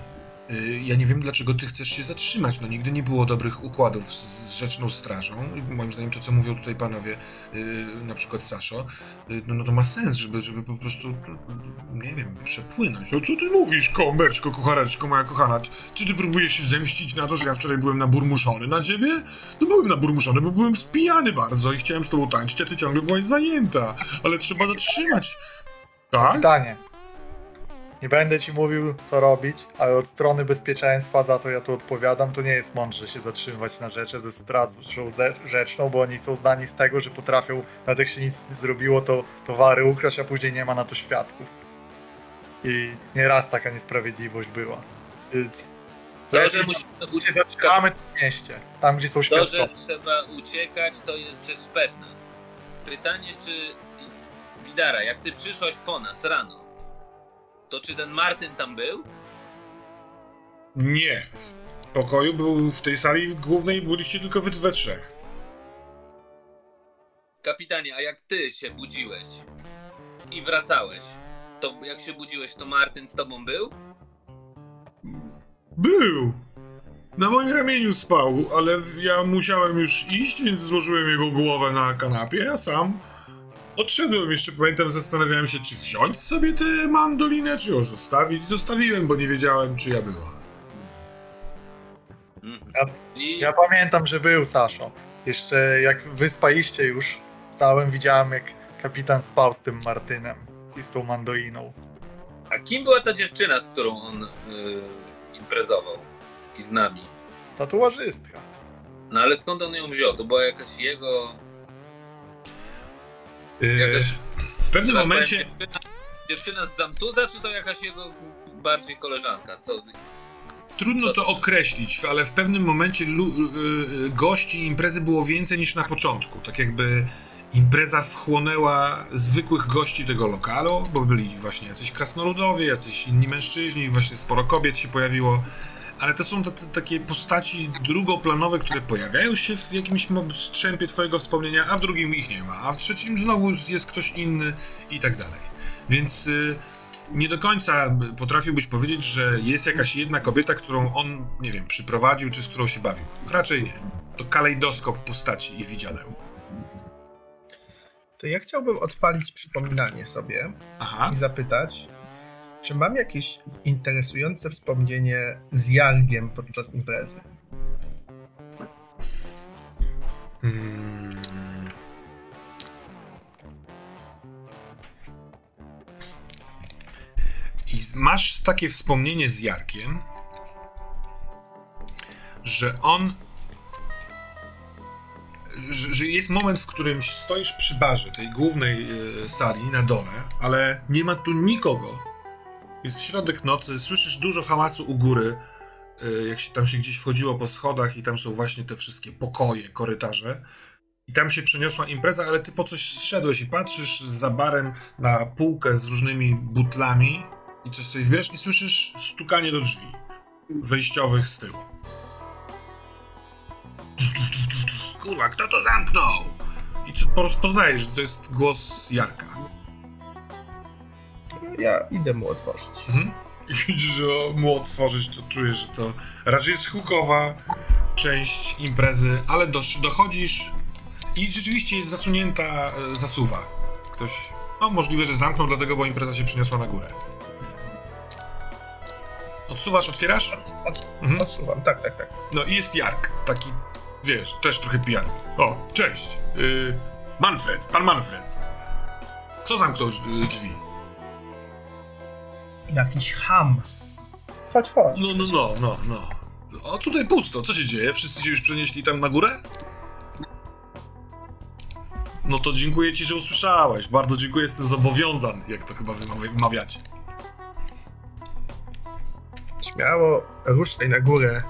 ja nie wiem dlaczego ty chcesz się zatrzymać. No nigdy nie było dobrych układów z, z Rzeczną Strażą. I moim zdaniem to, co mówią tutaj panowie, yy, na przykład Saszo, yy, no, no to ma sens, żeby, żeby po prostu, yy, nie wiem, przepłynąć. No co ty mówisz, komberczko, kochareczko, moja kochana? Czy ty próbujesz się zemścić na to, że ja wczoraj byłem naburmuszony na ciebie? No byłem naburmuszony, bo byłem spijany bardzo i chciałem z tobą tańczyć, a ty ciągle byłaś zajęta. Ale trzeba zatrzymać. Tak? Pytanie. Nie będę ci mówił, co robić, ale od strony bezpieczeństwa za to ja tu odpowiadam. To nie jest mądrze się zatrzymywać na rzeczy ze strażą ze- rzeczną, bo oni są znani z tego, że potrafią, nawet jak się nic nie zrobiło, to towary ukraść, a później nie ma na to świadków. I nieraz taka niesprawiedliwość była. Więc To, jeśli że musimy uciekać, zatrzymamy w mieście, tam gdzie są to, świadkowie. że trzeba uciekać, to jest rzecz pewna. Pytanie, czy Widara, jak ty przyszłaś po nas rano, to czy ten Martyn tam był? Nie. W pokoju był w tej sali głównej byliście tylko wy we trzech. Kapitanie, a jak ty się budziłeś i wracałeś, to jak się budziłeś, to Martyn z tobą był? Był. Na moim ramieniu spał, ale ja musiałem już iść, więc złożyłem jego głowę na kanapie, a sam Odszedłem jeszcze, pamiętam, zastanawiałem się, czy wziąć sobie tę mandolinę, czy ją zostawić. Zostawiłem, bo nie wiedziałem, czy ja była. Mhm. Ja- I Ja pamiętam, że był Saszo. Jeszcze jak wy spaliście już, stałem, widziałem jak kapitan spał z tym Martynem i z tą Mandoiną. A kim była ta dziewczyna, z którą on y, imprezował? I z nami. Tatuażystka. No ale skąd on ją wziął? To była jakaś jego... Yy, Jakaś, w pewnym tak momencie... powiem, dziewczyna, dziewczyna z Zamtuza, czy to jakaś jego bardziej koleżanka? Co? Trudno to określić, ale w pewnym momencie lu- y- y- gości imprezy było więcej niż na początku. Tak jakby impreza wchłonęła zwykłych gości tego lokalu, bo byli właśnie jacyś krasnoludowie, jacyś inni mężczyźni, właśnie sporo kobiet się pojawiło. Ale to są tacy, takie postaci drugoplanowe, które pojawiają się w jakimś strzępie twojego wspomnienia, a w drugim ich nie ma, a w trzecim znowu jest ktoś inny i tak dalej. Więc y, nie do końca potrafiłbyś powiedzieć, że jest jakaś jedna kobieta, którą on, nie wiem, przyprowadził, czy z którą się bawił. Raczej nie. To kalejdoskop postaci i widziadeł. To ja chciałbym odpalić przypominanie sobie Aha. i zapytać, czy mam jakieś interesujące wspomnienie z Jargiem podczas imprezy? Hmm. I masz takie wspomnienie z Jarkiem, że on. Że, że jest moment, w którym stoisz przy barze tej głównej e, sali na dole, ale nie ma tu nikogo. Jest środek nocy, słyszysz dużo hałasu u góry, e, jak się tam się gdzieś wchodziło po schodach i tam są właśnie te wszystkie pokoje, korytarze. I tam się przeniosła impreza, ale ty po coś zszedłeś i patrzysz za barem na półkę z różnymi butlami i coś sobie wybierasz i słyszysz stukanie do drzwi wejściowych z tyłu. Kurwa, kto to zamknął? I po poznajesz, że to jest głos Jarka. Ja idę mu otworzyć. Mhm. I widzisz, że mu otworzyć, to czujesz, że to raczej jest hukowa część imprezy, ale do, dochodzisz i rzeczywiście jest zasunięta e, zasuwa. Ktoś, no możliwe, że zamknął dlatego, bo impreza się przeniosła na górę. Odsuwasz, otwierasz? Mhm. Odsuwam, tak, tak, tak. No i jest Jark, taki, wiesz, też trochę pijany. O, cześć. Yy, Manfred, pan Manfred. Kto zamknął drzwi- drzwi? Jakiś ham. Chodź, chodź. No, no, no, no, no. O, tutaj pusto, co się dzieje? Wszyscy się już przenieśli tam na górę? No to dziękuję ci, że usłyszałeś. Bardzo dziękuję, jestem zobowiązan, jak to chyba wymawia- wymawiacie. Śmiało, ruszaj na górę,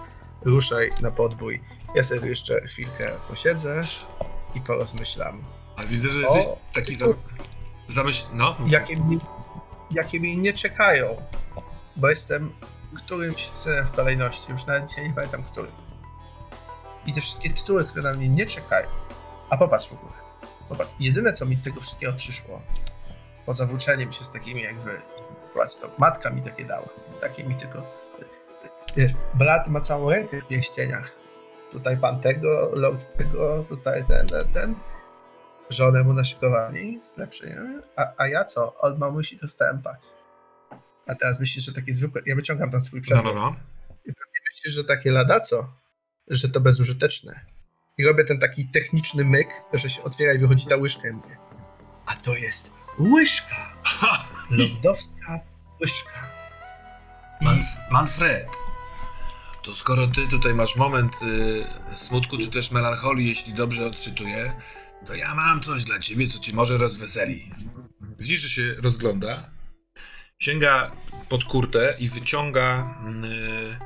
ruszaj na podbój. Ja sobie jeszcze chwilkę posiedzę i porozmyślam. Ale widzę, że O, jesteś taki za... zamyśl... No. Jakie jakie mi nie czekają, bo jestem którymś synem w kolejności, już nawet dzisiaj nie pamiętam którym. I te wszystkie tytuły, które na mnie nie czekają. A popatrz w ogóle. Popatrz, jedyne co mi z tego wszystkiego przyszło, poza włóczeniem się z takimi jak wy, Patrz, to matka mi takie dała. Takie mi tylko. Wiesz, brat ma całą rękę w pierścieniach. Tutaj pan tego, lord tego, tutaj ten, ten, ten. Żonę mu naszykowali, lepszy, nie? A, a ja co? Od mamusi dostałem pać. A teraz myślisz, że takie zwykłe. Ja wyciągam tam swój No, przedmiot. no, no. Myślisz, że takie lada co? Że to bezużyteczne. I robię ten taki techniczny myk, że się otwiera i wychodzi ta łyżka i mówię. A to jest łyżka! Lądowska łyżka. Manf- Manfred, to skoro ty tutaj masz moment y, smutku czy też melancholii, jeśli dobrze odczytuję, to ja mam coś dla ciebie, co cię może rozweseli. Widzisz, że się rozgląda, sięga pod kurtę i wyciąga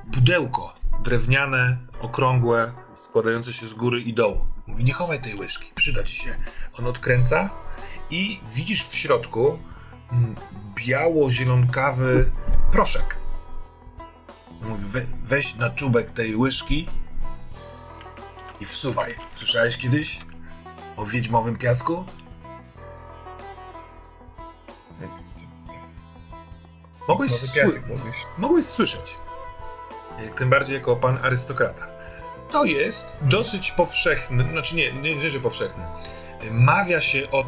y, pudełko drewniane, okrągłe, składające się z góry i dołu. Mówi, nie chowaj tej łyżki, przyda ci się. On odkręca i widzisz w środku mm, biało-zielonkawy proszek. Mówi, we, weź na czubek tej łyżki i wsuwaj. Słyszałeś kiedyś o wiedźmowym piasku? Mogłeś, piasek mówisz. mogłeś słyszeć. Jak tym bardziej jako pan arystokrata. To jest dosyć powszechny, znaczy nie, nie, nie że powszechny. Mawia się o,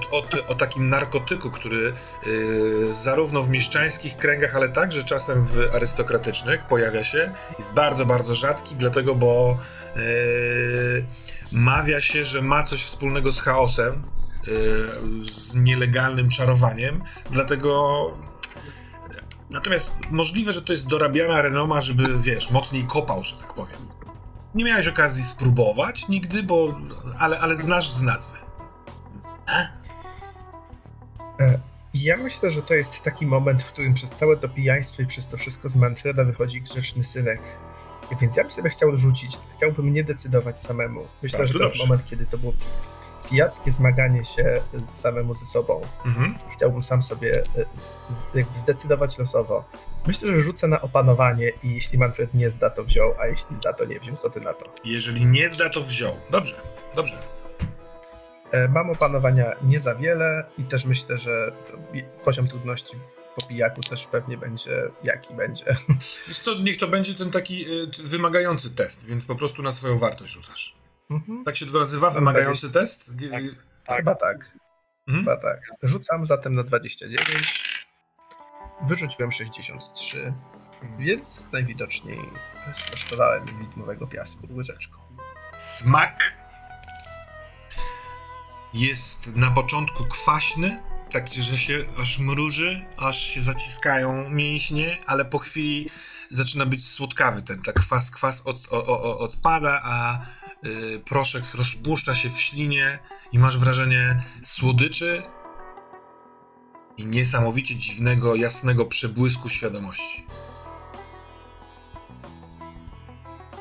o, takim narkotyku, który y, zarówno w mieszczańskich kręgach, ale także czasem w arystokratycznych pojawia się. Jest bardzo, bardzo rzadki, dlatego, bo y, mawia się, że ma coś wspólnego z chaosem, y, z nielegalnym czarowaniem, dlatego. Natomiast możliwe, że to jest dorabiana renoma, żeby, wiesz, mocniej kopał, że tak powiem. Nie miałeś okazji spróbować nigdy, bo. Ale, ale znasz z nazwy. Ja myślę, że to jest taki moment, w którym przez całe to pijaństwo i przez to wszystko z Manfreda wychodzi grzeczny synek. Więc ja bym sobie chciał rzucić, chciałbym nie decydować samemu. Myślę, Bardzo że to jest moment, kiedy to było pijackie zmaganie się samemu ze sobą. Mhm. Chciałbym sam sobie e, zdecydować losowo. Myślę, że rzucę na opanowanie i jeśli Manfred nie zda, to wziął, a jeśli zda, to nie wziął. Co ty na to? Jeżeli nie zda, to wziął. Dobrze, dobrze. E, Mam opanowania nie za wiele i też myślę, że poziom trudności po pijaku też pewnie będzie jaki będzie. Wiesz co, niech to będzie ten taki y, wymagający test, więc po prostu na swoją wartość rzucasz. Mhm. Tak się to nazywa? Wymagający test? Tak. Tak. Chyba tak, Mhm. chyba tak. Rzucam zatem na 29. Wyrzuciłem 63, więc najwidoczniej skosztowałem widmowego piasku łyżeczką. Smak jest na początku kwaśny, taki, że się aż mruży, aż się zaciskają mięśnie, ale po chwili zaczyna być słodkawy ten, tak kwas, kwas od, o, o, odpada, a y, proszek rozpuszcza się w ślinie i masz wrażenie słodyczy i niesamowicie dziwnego, jasnego przebłysku świadomości.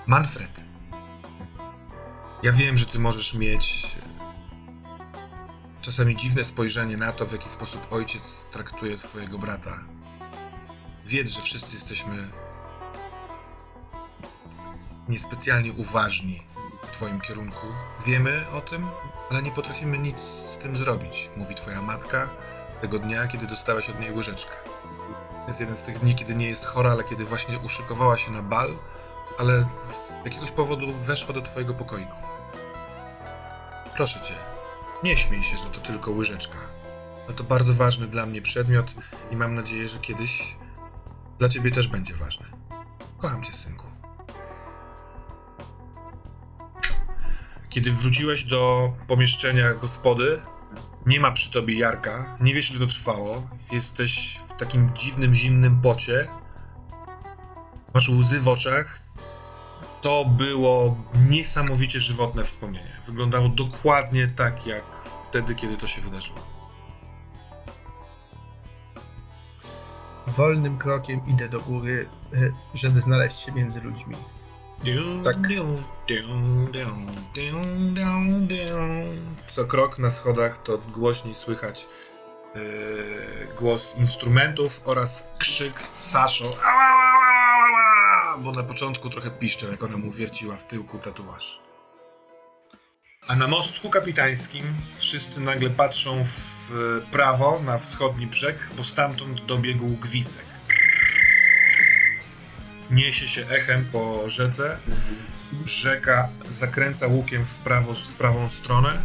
Manfred. Ja wiem, że ty możesz mieć czasami dziwne spojrzenie na to, w jaki sposób ojciec traktuje twojego brata. Wiedz, że wszyscy jesteśmy niespecjalnie uważni w twoim kierunku. Wiemy o tym, ale nie potrafimy nic z tym zrobić, mówi twoja matka tego dnia, kiedy dostałeś od niej łyżeczkę. Jest jeden z tych dni, kiedy nie jest chora, ale kiedy właśnie uszykowała się na bal, ale z jakiegoś powodu weszła do twojego pokoiku. Proszę cię, nie śmiej się, że to tylko łyżeczka. No to bardzo ważny dla mnie przedmiot i mam nadzieję, że kiedyś dla ciebie też będzie ważny. Kocham cię, synku. Kiedy wróciłeś do pomieszczenia gospody, nie ma przy tobie Jarka, nie wiesz ile to trwało, jesteś w takim dziwnym, zimnym pocie, masz łzy w oczach, to było niesamowicie żywotne wspomnienie. Wyglądało dokładnie tak, jak wtedy, kiedy to się wydarzyło. Wolnym krokiem idę do góry, e, żeby znaleźć się między ludźmi. Tak. Co krok na schodach to głośniej słychać yy, głos instrumentów oraz krzyk Saszo. Ała, ała, ała, ała, Bo na początku trochę piszcze, jak ona mu wierciła w tyłku tatuaż. A na mostku kapitańskim wszyscy nagle patrzą w prawo na wschodni brzeg, bo stamtąd dobiegł gwizdek. Niesie się echem po rzece. Rzeka zakręca łukiem w, prawo, w prawą stronę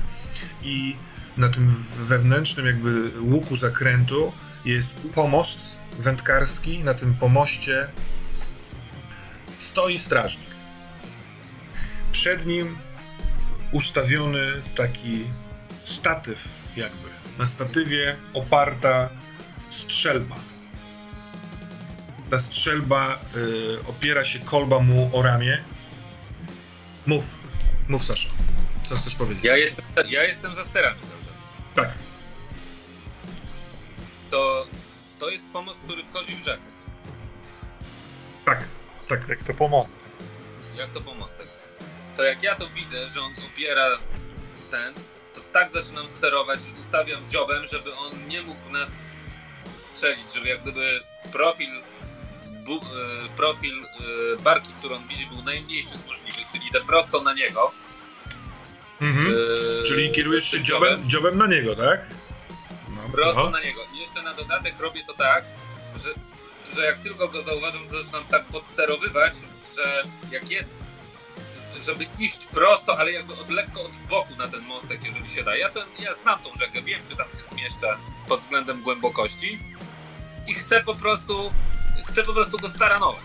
i na tym wewnętrznym jakby łuku zakrętu jest pomost wędkarski. Na tym pomoście stoi strażnik. Przed nim ustawiony taki statyw jakby. Na statywie oparta strzelba. Ta strzelba y, opiera się kolba mu o ramię. Mów, mów Sasza. Co chcesz powiedzieć? Ja jestem, ja jestem za sterami cały czas. Tak. To, to jest pomoc, który wchodzi w rzekę. Tak, tak. Jak to pomoże. Jak to pomostek? To jak ja to widzę, że on opiera ten, to tak zaczynam sterować, że ustawiam dziobem, żeby on nie mógł nas strzelić, żeby jak gdyby profil bu, e, profil e, barki, którą on widzi, był najmniejszy z możliwych, czyli idę prosto na niego. Mhm. e, Czyli kierujesz się dziobem, dziobem na niego, tak? No, Prosto no. na niego. I jeszcze na dodatek robię to tak, że, że jak tylko go zauważam, to zaczynam tak podsterowywać, że jak jest, żeby iść prosto, ale jakby od lekko od boku na ten mostek, jeżeli się da. Ja, ten, ja znam tą rzekę, wiem, czy tam się zmieszcza pod względem głębokości i chcę po prostu, chcę po prostu go staranować.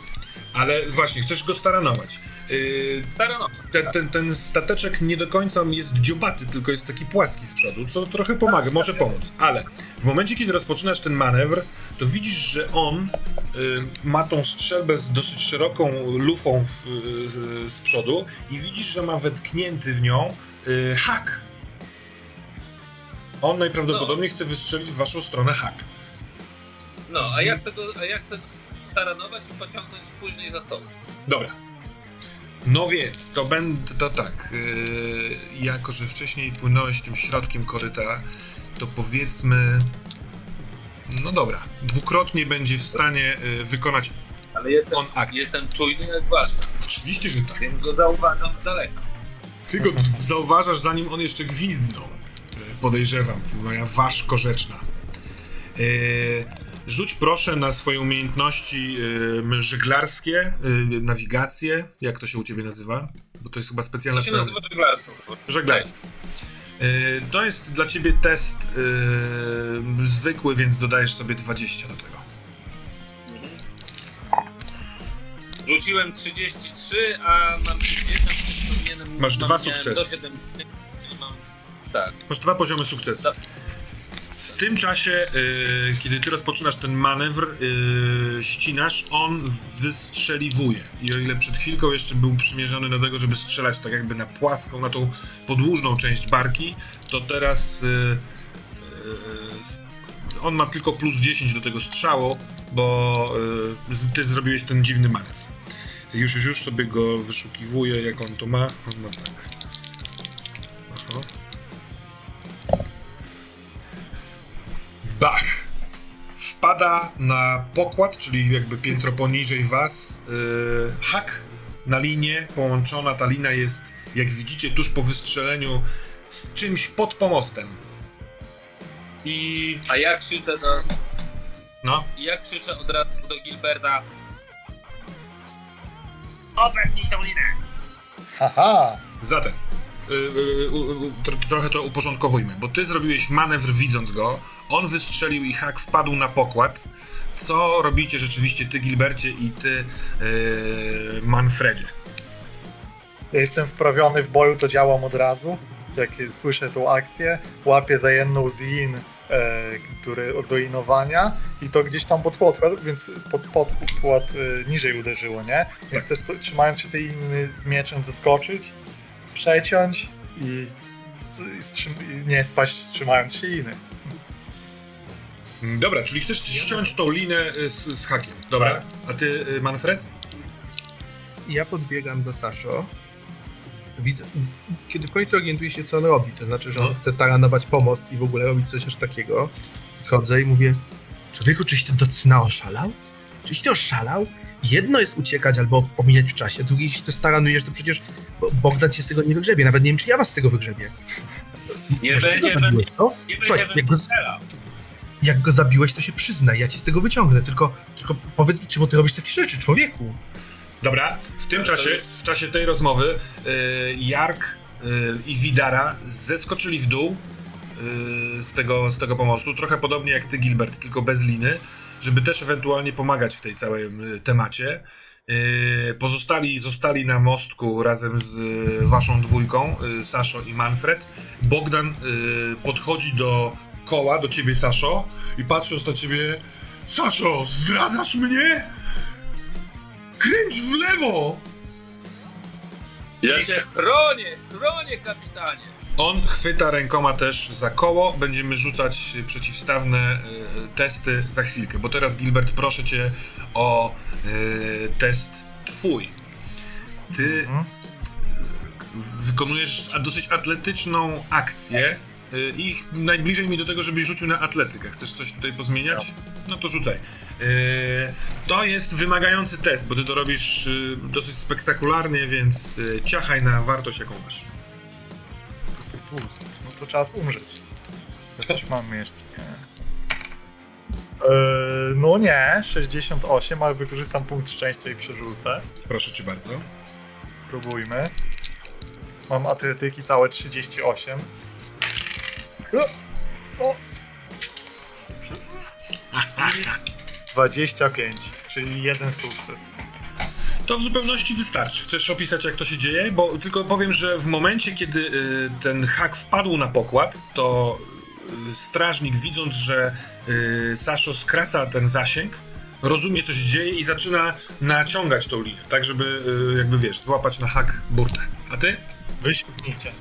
Ale właśnie, chcesz go staranować. Yy, Staranować. ten, ten, ten stateczek nie do końca jest dziobaty, tylko jest taki płaski z przodu, co trochę pomaga, może pomóc. Ale w momencie, kiedy rozpoczynasz ten manewr, to widzisz, że on ma tą strzelbę z dosyć szeroką lufą w, y, z przodu i widzisz, że ma wetknięty w nią y, hak. On najprawdopodobniej chce wystrzelić w waszą stronę hak. No, a ja chcę go, a ja chcę go staranować i pociągnąć później za sobą. Dobra. No więc, to będę, to tak, yy, jako że wcześniej płynąłeś tym środkiem koryta, to powiedzmy, no dobra, dwukrotnie będzie w stanie yy, wykonać Ale jestem, on akcję. jestem czujny jak ważka, Oczywiście, że tak. więc go zauważam z daleka. Ty go zauważasz, zanim on jeszcze gwizdnął. Yy, Podejrzewam, moja ważko rzeczna. Yy, rzuć proszę na swoje umiejętności żeglarskie, nawigację, jak to się u ciebie nazywa? Bo to jest chyba specjalna To się nazywa żeglarstwo. Żeglarstwo. Yy, To jest dla ciebie test yy, zwykły, więc dodajesz sobie 20 do tego. Rzuciłem 33, a mam 50, więc powinienem... Masz mam, dwa sukcesy. Do 70, czyli mam... Tak. Masz dwa poziomy sukcesu. W tym czasie, yy, kiedy ty rozpoczynasz ten manewr, yy, ścinasz, on wystrzeliwuje. I o ile przed chwilką jeszcze był przymierzony do tego, żeby strzelać tak jakby na płaską, na tą podłużną część barki, to teraz yy, on ma tylko plus 10 do tego strzału, bo z- ty zrobiłeś ten dziwny manewr. Już, już, już sobie go wyszukiwuję, jak on to ma. On ma tak. Bach! Wpada na pokład, czyli jakby piętro poniżej was, yy, hak na linię, połączona ta lina jest, jak widzicie, tuż po wystrzeleniu z czymś pod pomostem. I A ja krzyczę do... no, Ja krzyczę od razu do Gilberta. Obetnij tą linę! Haha! Zatem, trochę to uporządkowujmy, bo ty zrobiłeś manewr widząc go, on wystrzelił i hak wpadł na pokład. Co robicie rzeczywiście ty, Gilbercie, i ty, y, Manfredzie? Ja jestem wprawiony w boju, to działam od razu. Jak słyszę tą akcję, łapię za jedną z lin, e, który od i to gdzieś tam pod podkład, więc pod podkład e, niżej uderzyło, nie? Więc chcę sto- trzymając się tej liny z mieczem zeskoczyć, przeciąć i, i, nie spaść trzymając się liny. Dobra, czyli chcesz ściąć tą linę y, z, z hakiem. Dobra, a ty, y, Manfred? Ja podbiegam do Saszo. Widzę, kiedy w końcu orientuję się, co on robi, to znaczy, że on No. chce taranować pomost i w ogóle robić coś aż takiego. Chodzę i mówię, człowieku, czyś ty do cna oszalał? Czyś ty oszalał? Jedno jest uciekać albo pomijać w czasie, drugie, jeśli to staranujesz, to przecież Bo- Bogdan cię z tego nie wygrzebie. Nawet nie wiem, czy ja was z tego wygrzebię. Nie będzie zabiłeś, co? Nie Słuchaj, jak go, jak go zabiłeś, to się przyznaj, ja cię z tego wyciągnę. Tylko, tylko powiedz mi, czemu ty robisz takie rzeczy, człowieku? Dobra, w tym czasie, w czasie tej rozmowy, y, Jark y, i Widara zeskoczyli w dół y, z, tego, z tego pomostu, trochę podobnie jak ty, Gilbert, tylko bez liny, żeby też ewentualnie pomagać w tej całej y, temacie. Y, Pozostali zostali na mostku razem z y, waszą dwójką, y, Saszo i Manfred. Bogdan podchodzi do koła, do ciebie, Saszo, i patrząc na ciebie, Saszo, zdradzasz mnie? Kręć w lewo! Ja się chronię, chronię kapitanie. On chwyta rękoma też za koło. Będziemy rzucać przeciwstawne e, testy za chwilkę. Bo teraz, Gilbert, proszę cię o e, test twój. Ty Mhm. wykonujesz dosyć atletyczną akcję e, i najbliżej mi do tego, żebyś rzucił na atletykę. Chcesz coś tutaj pozmieniać? No to rzucaj. To jest wymagający test, bo ty to robisz dosyć spektakularnie, więc ciachaj na wartość, jaką masz. Plus. No to czas umrzeć. Ja coś mam jeszcze. Eee, no nie, 68, ale wykorzystam punkt szczęścia i przerzucę. Proszę cię bardzo. Spróbujmy. Mam atletyki całe 38. O, o. 25, czyli jeden sukces. To w zupełności wystarczy. Chcesz opisać, jak to się dzieje? Bo tylko powiem, że w momencie, kiedy y, ten hak wpadł na pokład, to y, strażnik, widząc, że y, Saszo skraca ten zasięg, rozumie, co się dzieje i zaczyna naciągać tą linię, tak żeby, jakby wiesz, złapać na hak burtę. A ty? Wyśmienicie.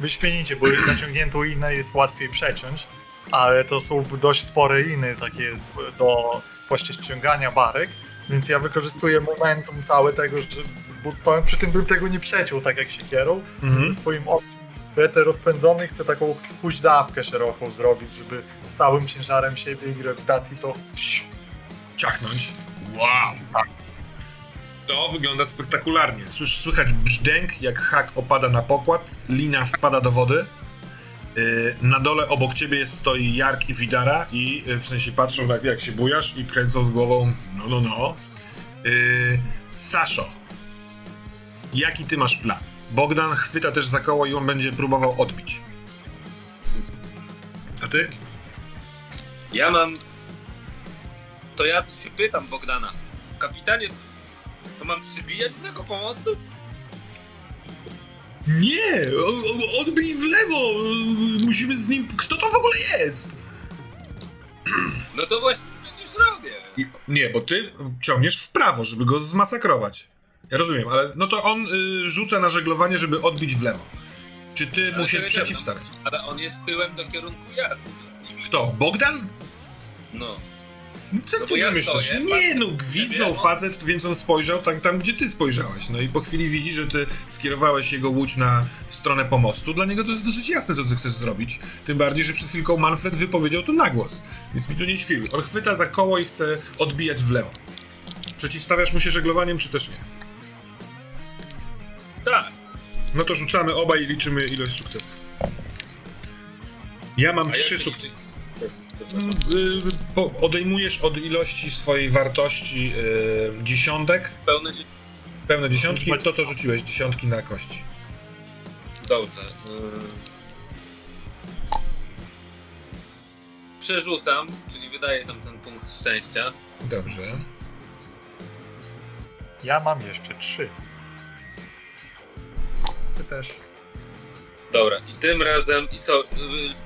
Wyśmienicie, bo naciągniętą linę jest łatwiej przeciąć, ale to są dość spore liny takie do właśnie ściągania barek, więc ja wykorzystuję momentum całe tego, że bo stołem, przy tym bym tego nie przeciął tak jak siekierą, Mhm. ze swoim lecę rozpędzony chcę taką huźdawkę szeroką zrobić, żeby całym ciężarem siebie i grawitacji to ciachnąć. Wow! To wygląda spektakularnie. Słysz, słychać brzdęk, jak hak opada na pokład, lina wpada do wody. Yy, na dole obok ciebie jest, stoi Jark i Widara i yy, w sensie patrzą jak, jak się bujasz i kręcą z głową no, no, no. Yy, Saszo, jaki ty masz plan? Bogdan chwyta też za koło i on będzie próbował odbić. A ty? Ja mam. To ja się pytam Bogdana. Kapitanie, to mam przybijać tego pomostu? Nie! Odbij w lewo! Musimy z nim. Kto to w ogóle jest? No to właśnie przecież robię. I, nie, bo ty ciągniesz w prawo, żeby go zmasakrować. Ja rozumiem, ale no to on y, rzuca na żeglowanie, żeby odbić w lewo. Czy ty Ale mu się przeciwstawiasz? Ale on jest tyłem do kierunku jazdy, Kto? Bogdan? No. Co No ty wymyślasz? stoję, Nie, no ciebie, on- facet, więc on spojrzał tak, tam, gdzie ty spojrzałeś. No i po chwili widzi, że ty skierowałeś jego łódź na, w stronę pomostu. Dla niego to jest dosyć jasne, co ty chcesz zrobić. Tym bardziej, że przed chwilką Manfred wypowiedział to na głos. Więc mi tu nie świruj. On chwyta za koło i chce odbijać w lewo. Przeciwstawiasz mu się żeglowaniem, czy też nie? Tak. No to rzucamy obaj i liczymy ilość sukcesów. Ja mam A trzy sukcesy. Yy, po- odejmujesz od ilości swojej wartości yy, dziesiątek, Pełne. pełne dziesiątki, to co rzuciłeś, dziesiątki na kości. Dobrze. Ym. Przerzucam, czyli wydaję tam ten punkt szczęścia. Dobrze. ja mam jeszcze 3. Ty też. Dobra, i tym razem, i co?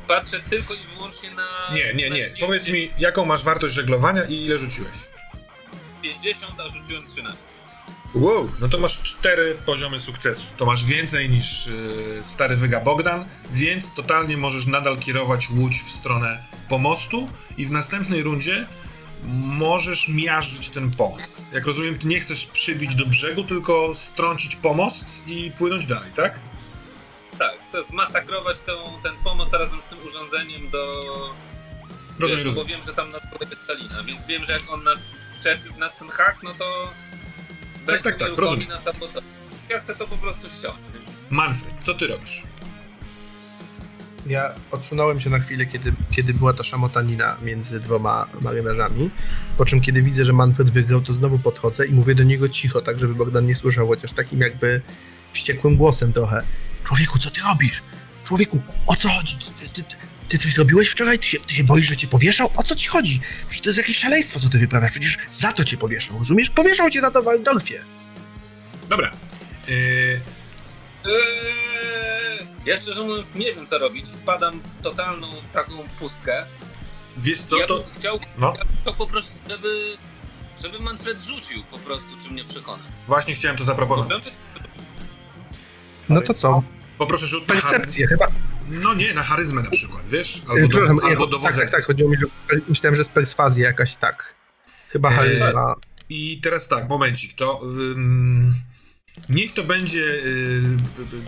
Patrzę tylko i wyłącznie na. Nie, nie, na nie. zdjęcie. Powiedz mi, jaką masz wartość żeglowania i ile rzuciłeś? 50, a rzuciłem 13. Wow. No to masz cztery poziomy sukcesu. To masz więcej niż yy, stary wyga Bogdan, więc totalnie możesz nadal kierować łódź w stronę pomostu i w następnej rundzie możesz miażdżyć ten pomost. Jak rozumiem, ty nie chcesz przybić do brzegu, tylko strącić pomost i płynąć dalej, tak? Tak, chcę zmasakrować tą, ten pomost razem z tym urządzeniem do. Rozumiem, wiesz, bo rozumiem. wiem, że tam na dole jest ta lina, więc wiem, że jak on nas czepi w nas ten hak, no to. tak, tak, uruchomi rozumiem. nas. Ja chcę to po prostu ściąć. Manfred, co ty robisz? Ja odsunąłem się na chwilę, kiedy, kiedy była ta szamotanina między dwoma marynarzami. Po czym, kiedy widzę, że Manfred wygrał, to znowu podchodzę i mówię do niego cicho, tak żeby Bogdan nie słyszał, chociaż takim jakby wściekłym głosem trochę. Człowieku, co ty robisz? Człowieku, o co chodzi? Ty, ty, ty, ty coś zrobiłeś wczoraj? Ty się, ty się boisz, że cię powieszał? O co ci chodzi? Przecież to jest jakieś szaleństwo, co ty wyprawiasz. Przecież za to cię powieszał, rozumiesz? Powieszał cię za to w Waldorfie. Dobra. Yy, Eee, ja szczerze mówiąc nie wiem co robić. Wpadam w totalną taką pustkę. wiesz co, ja to... bym chciał, No, ja bym chciał poprosić, żeby, żeby Manfred rzucił po prostu, czy mnie przekona. właśnie chciałem to zaproponować. No to co? Poproszę rzut na. Percepcję chyba. No nie, na charyzmę na przykład, wiesz? Albo, Albo, do, albo tak, dowodzenie. tak, tak, chodziło mi, że myślałem, że jest perswazja jakaś tak. Chyba Eee, charyzma. I teraz tak, momencik, to ym, niech to będzie y,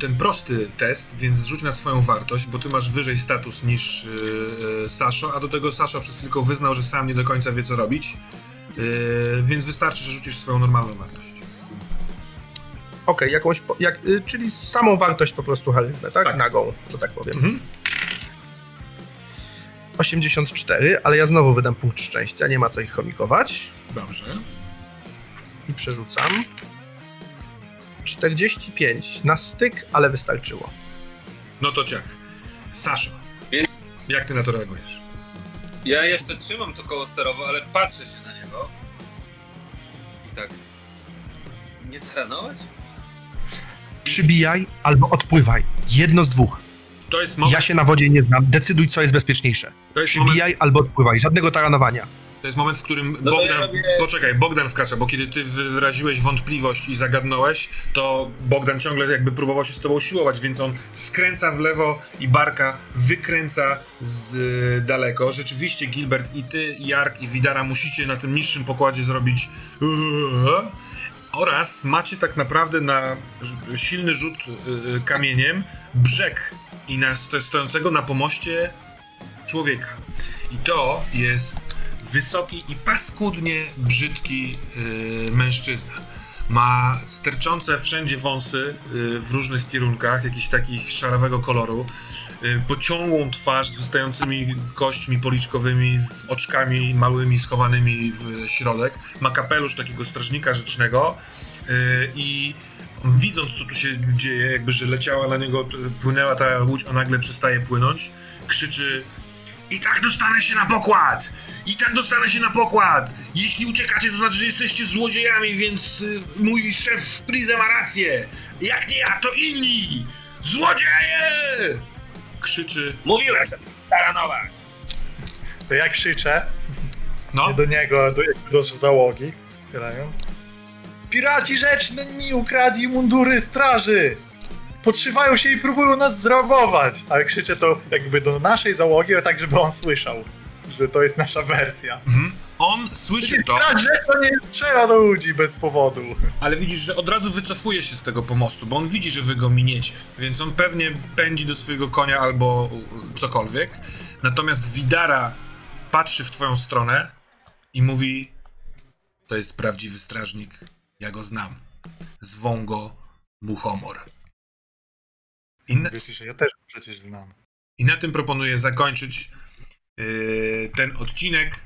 ten prosty test, więc zrzuć na swoją wartość, bo ty masz wyżej status niż y, y, Saszo, a do tego Sasza przez chwilę wyznał, że sam nie do końca wie co robić, y, więc wystarczy, że rzucisz swoją normalną wartość. Okej, jakąś, po- jak, y, czyli samą wartość po prostu charyzmę, tak? Tak. Nagą, że tak powiem. Mhm. 84, ale ja znowu wydam punkt szczęścia, nie ma co ich chomikować. Dobrze. I przerzucam. 45 na styk, ale wystarczyło. No to ciach. Saszo, jak ty na to reagujesz? Ja jeszcze trzymam to koło sterowe, ale patrzę się na niego. I tak. Nie taranować? Przybijaj albo odpływaj. Jedno z dwóch. To jest moment, Ja się na wodzie nie znam. Decyduj, co jest bezpieczniejsze. to jest moment, Przybijaj albo odpływaj. Żadnego taranowania. to jest moment w którym No ja Bogdan... robię- Poczekaj, Bogdan wkracza, bo kiedy ty wyraziłeś wątpliwość i zagadnąłeś, to Bogdan ciągle jakby próbował się z tobą siłować, więc on skręca w lewo i Barka wykręca z y, daleko. Rzeczywiście Gilbert i ty, Jark i Widara musicie na tym niższym pokładzie zrobić yy, oraz macie tak naprawdę na silny rzut y, y, kamieniem brzeg i na sto- stojącego na pomoście człowieka. I to jest wysoki i paskudnie brzydki y, mężczyzna. Ma sterczące wszędzie wąsy w różnych kierunkach, jakiś takich szarawego koloru. Y, pociągłą twarz z wystającymi kośćmi policzkowymi, z oczkami małymi schowanymi w środek. Ma kapelusz takiego strażnika rzecznego y, i widząc co tu się dzieje, jakby że leciała na niego, płynęła ta łódź, a nagle przestaje płynąć, krzyczy i tak dostanę się na pokład! I tak dostanę się na pokład! Jeśli uciekacie, to znaczy, że jesteście złodziejami, więc y, mój szef Prize ma rację! Jak nie ja, to inni! Złodzieje! Krzyczy. Mówiłem, że taranować! To ja krzyczę No, nie do niego, do, do załogi, otwierając. Piraci rzeczni ukradli mundury straży! Podszywają się i próbują nas zrabować! Ale krzyczę to jakby do naszej załogi, ale tak, żeby on słyszał, że to jest nasza wersja. mhm. On słyszy to, Pirać rzeczny nie strzela do ludzi bez powodu. ale widzisz, że od razu wycofuje się z tego pomostu, bo on widzi, że wy go miniecie, więc on pewnie pędzi do swojego konia albo cokolwiek. Natomiast Widara patrzy w twoją stronę i mówi: To jest prawdziwy strażnik. Ja go znam. Zwą go Muchomor. I na, Wiecie, że ja też go przecież znam. i na tym proponuję zakończyć yy, ten odcinek.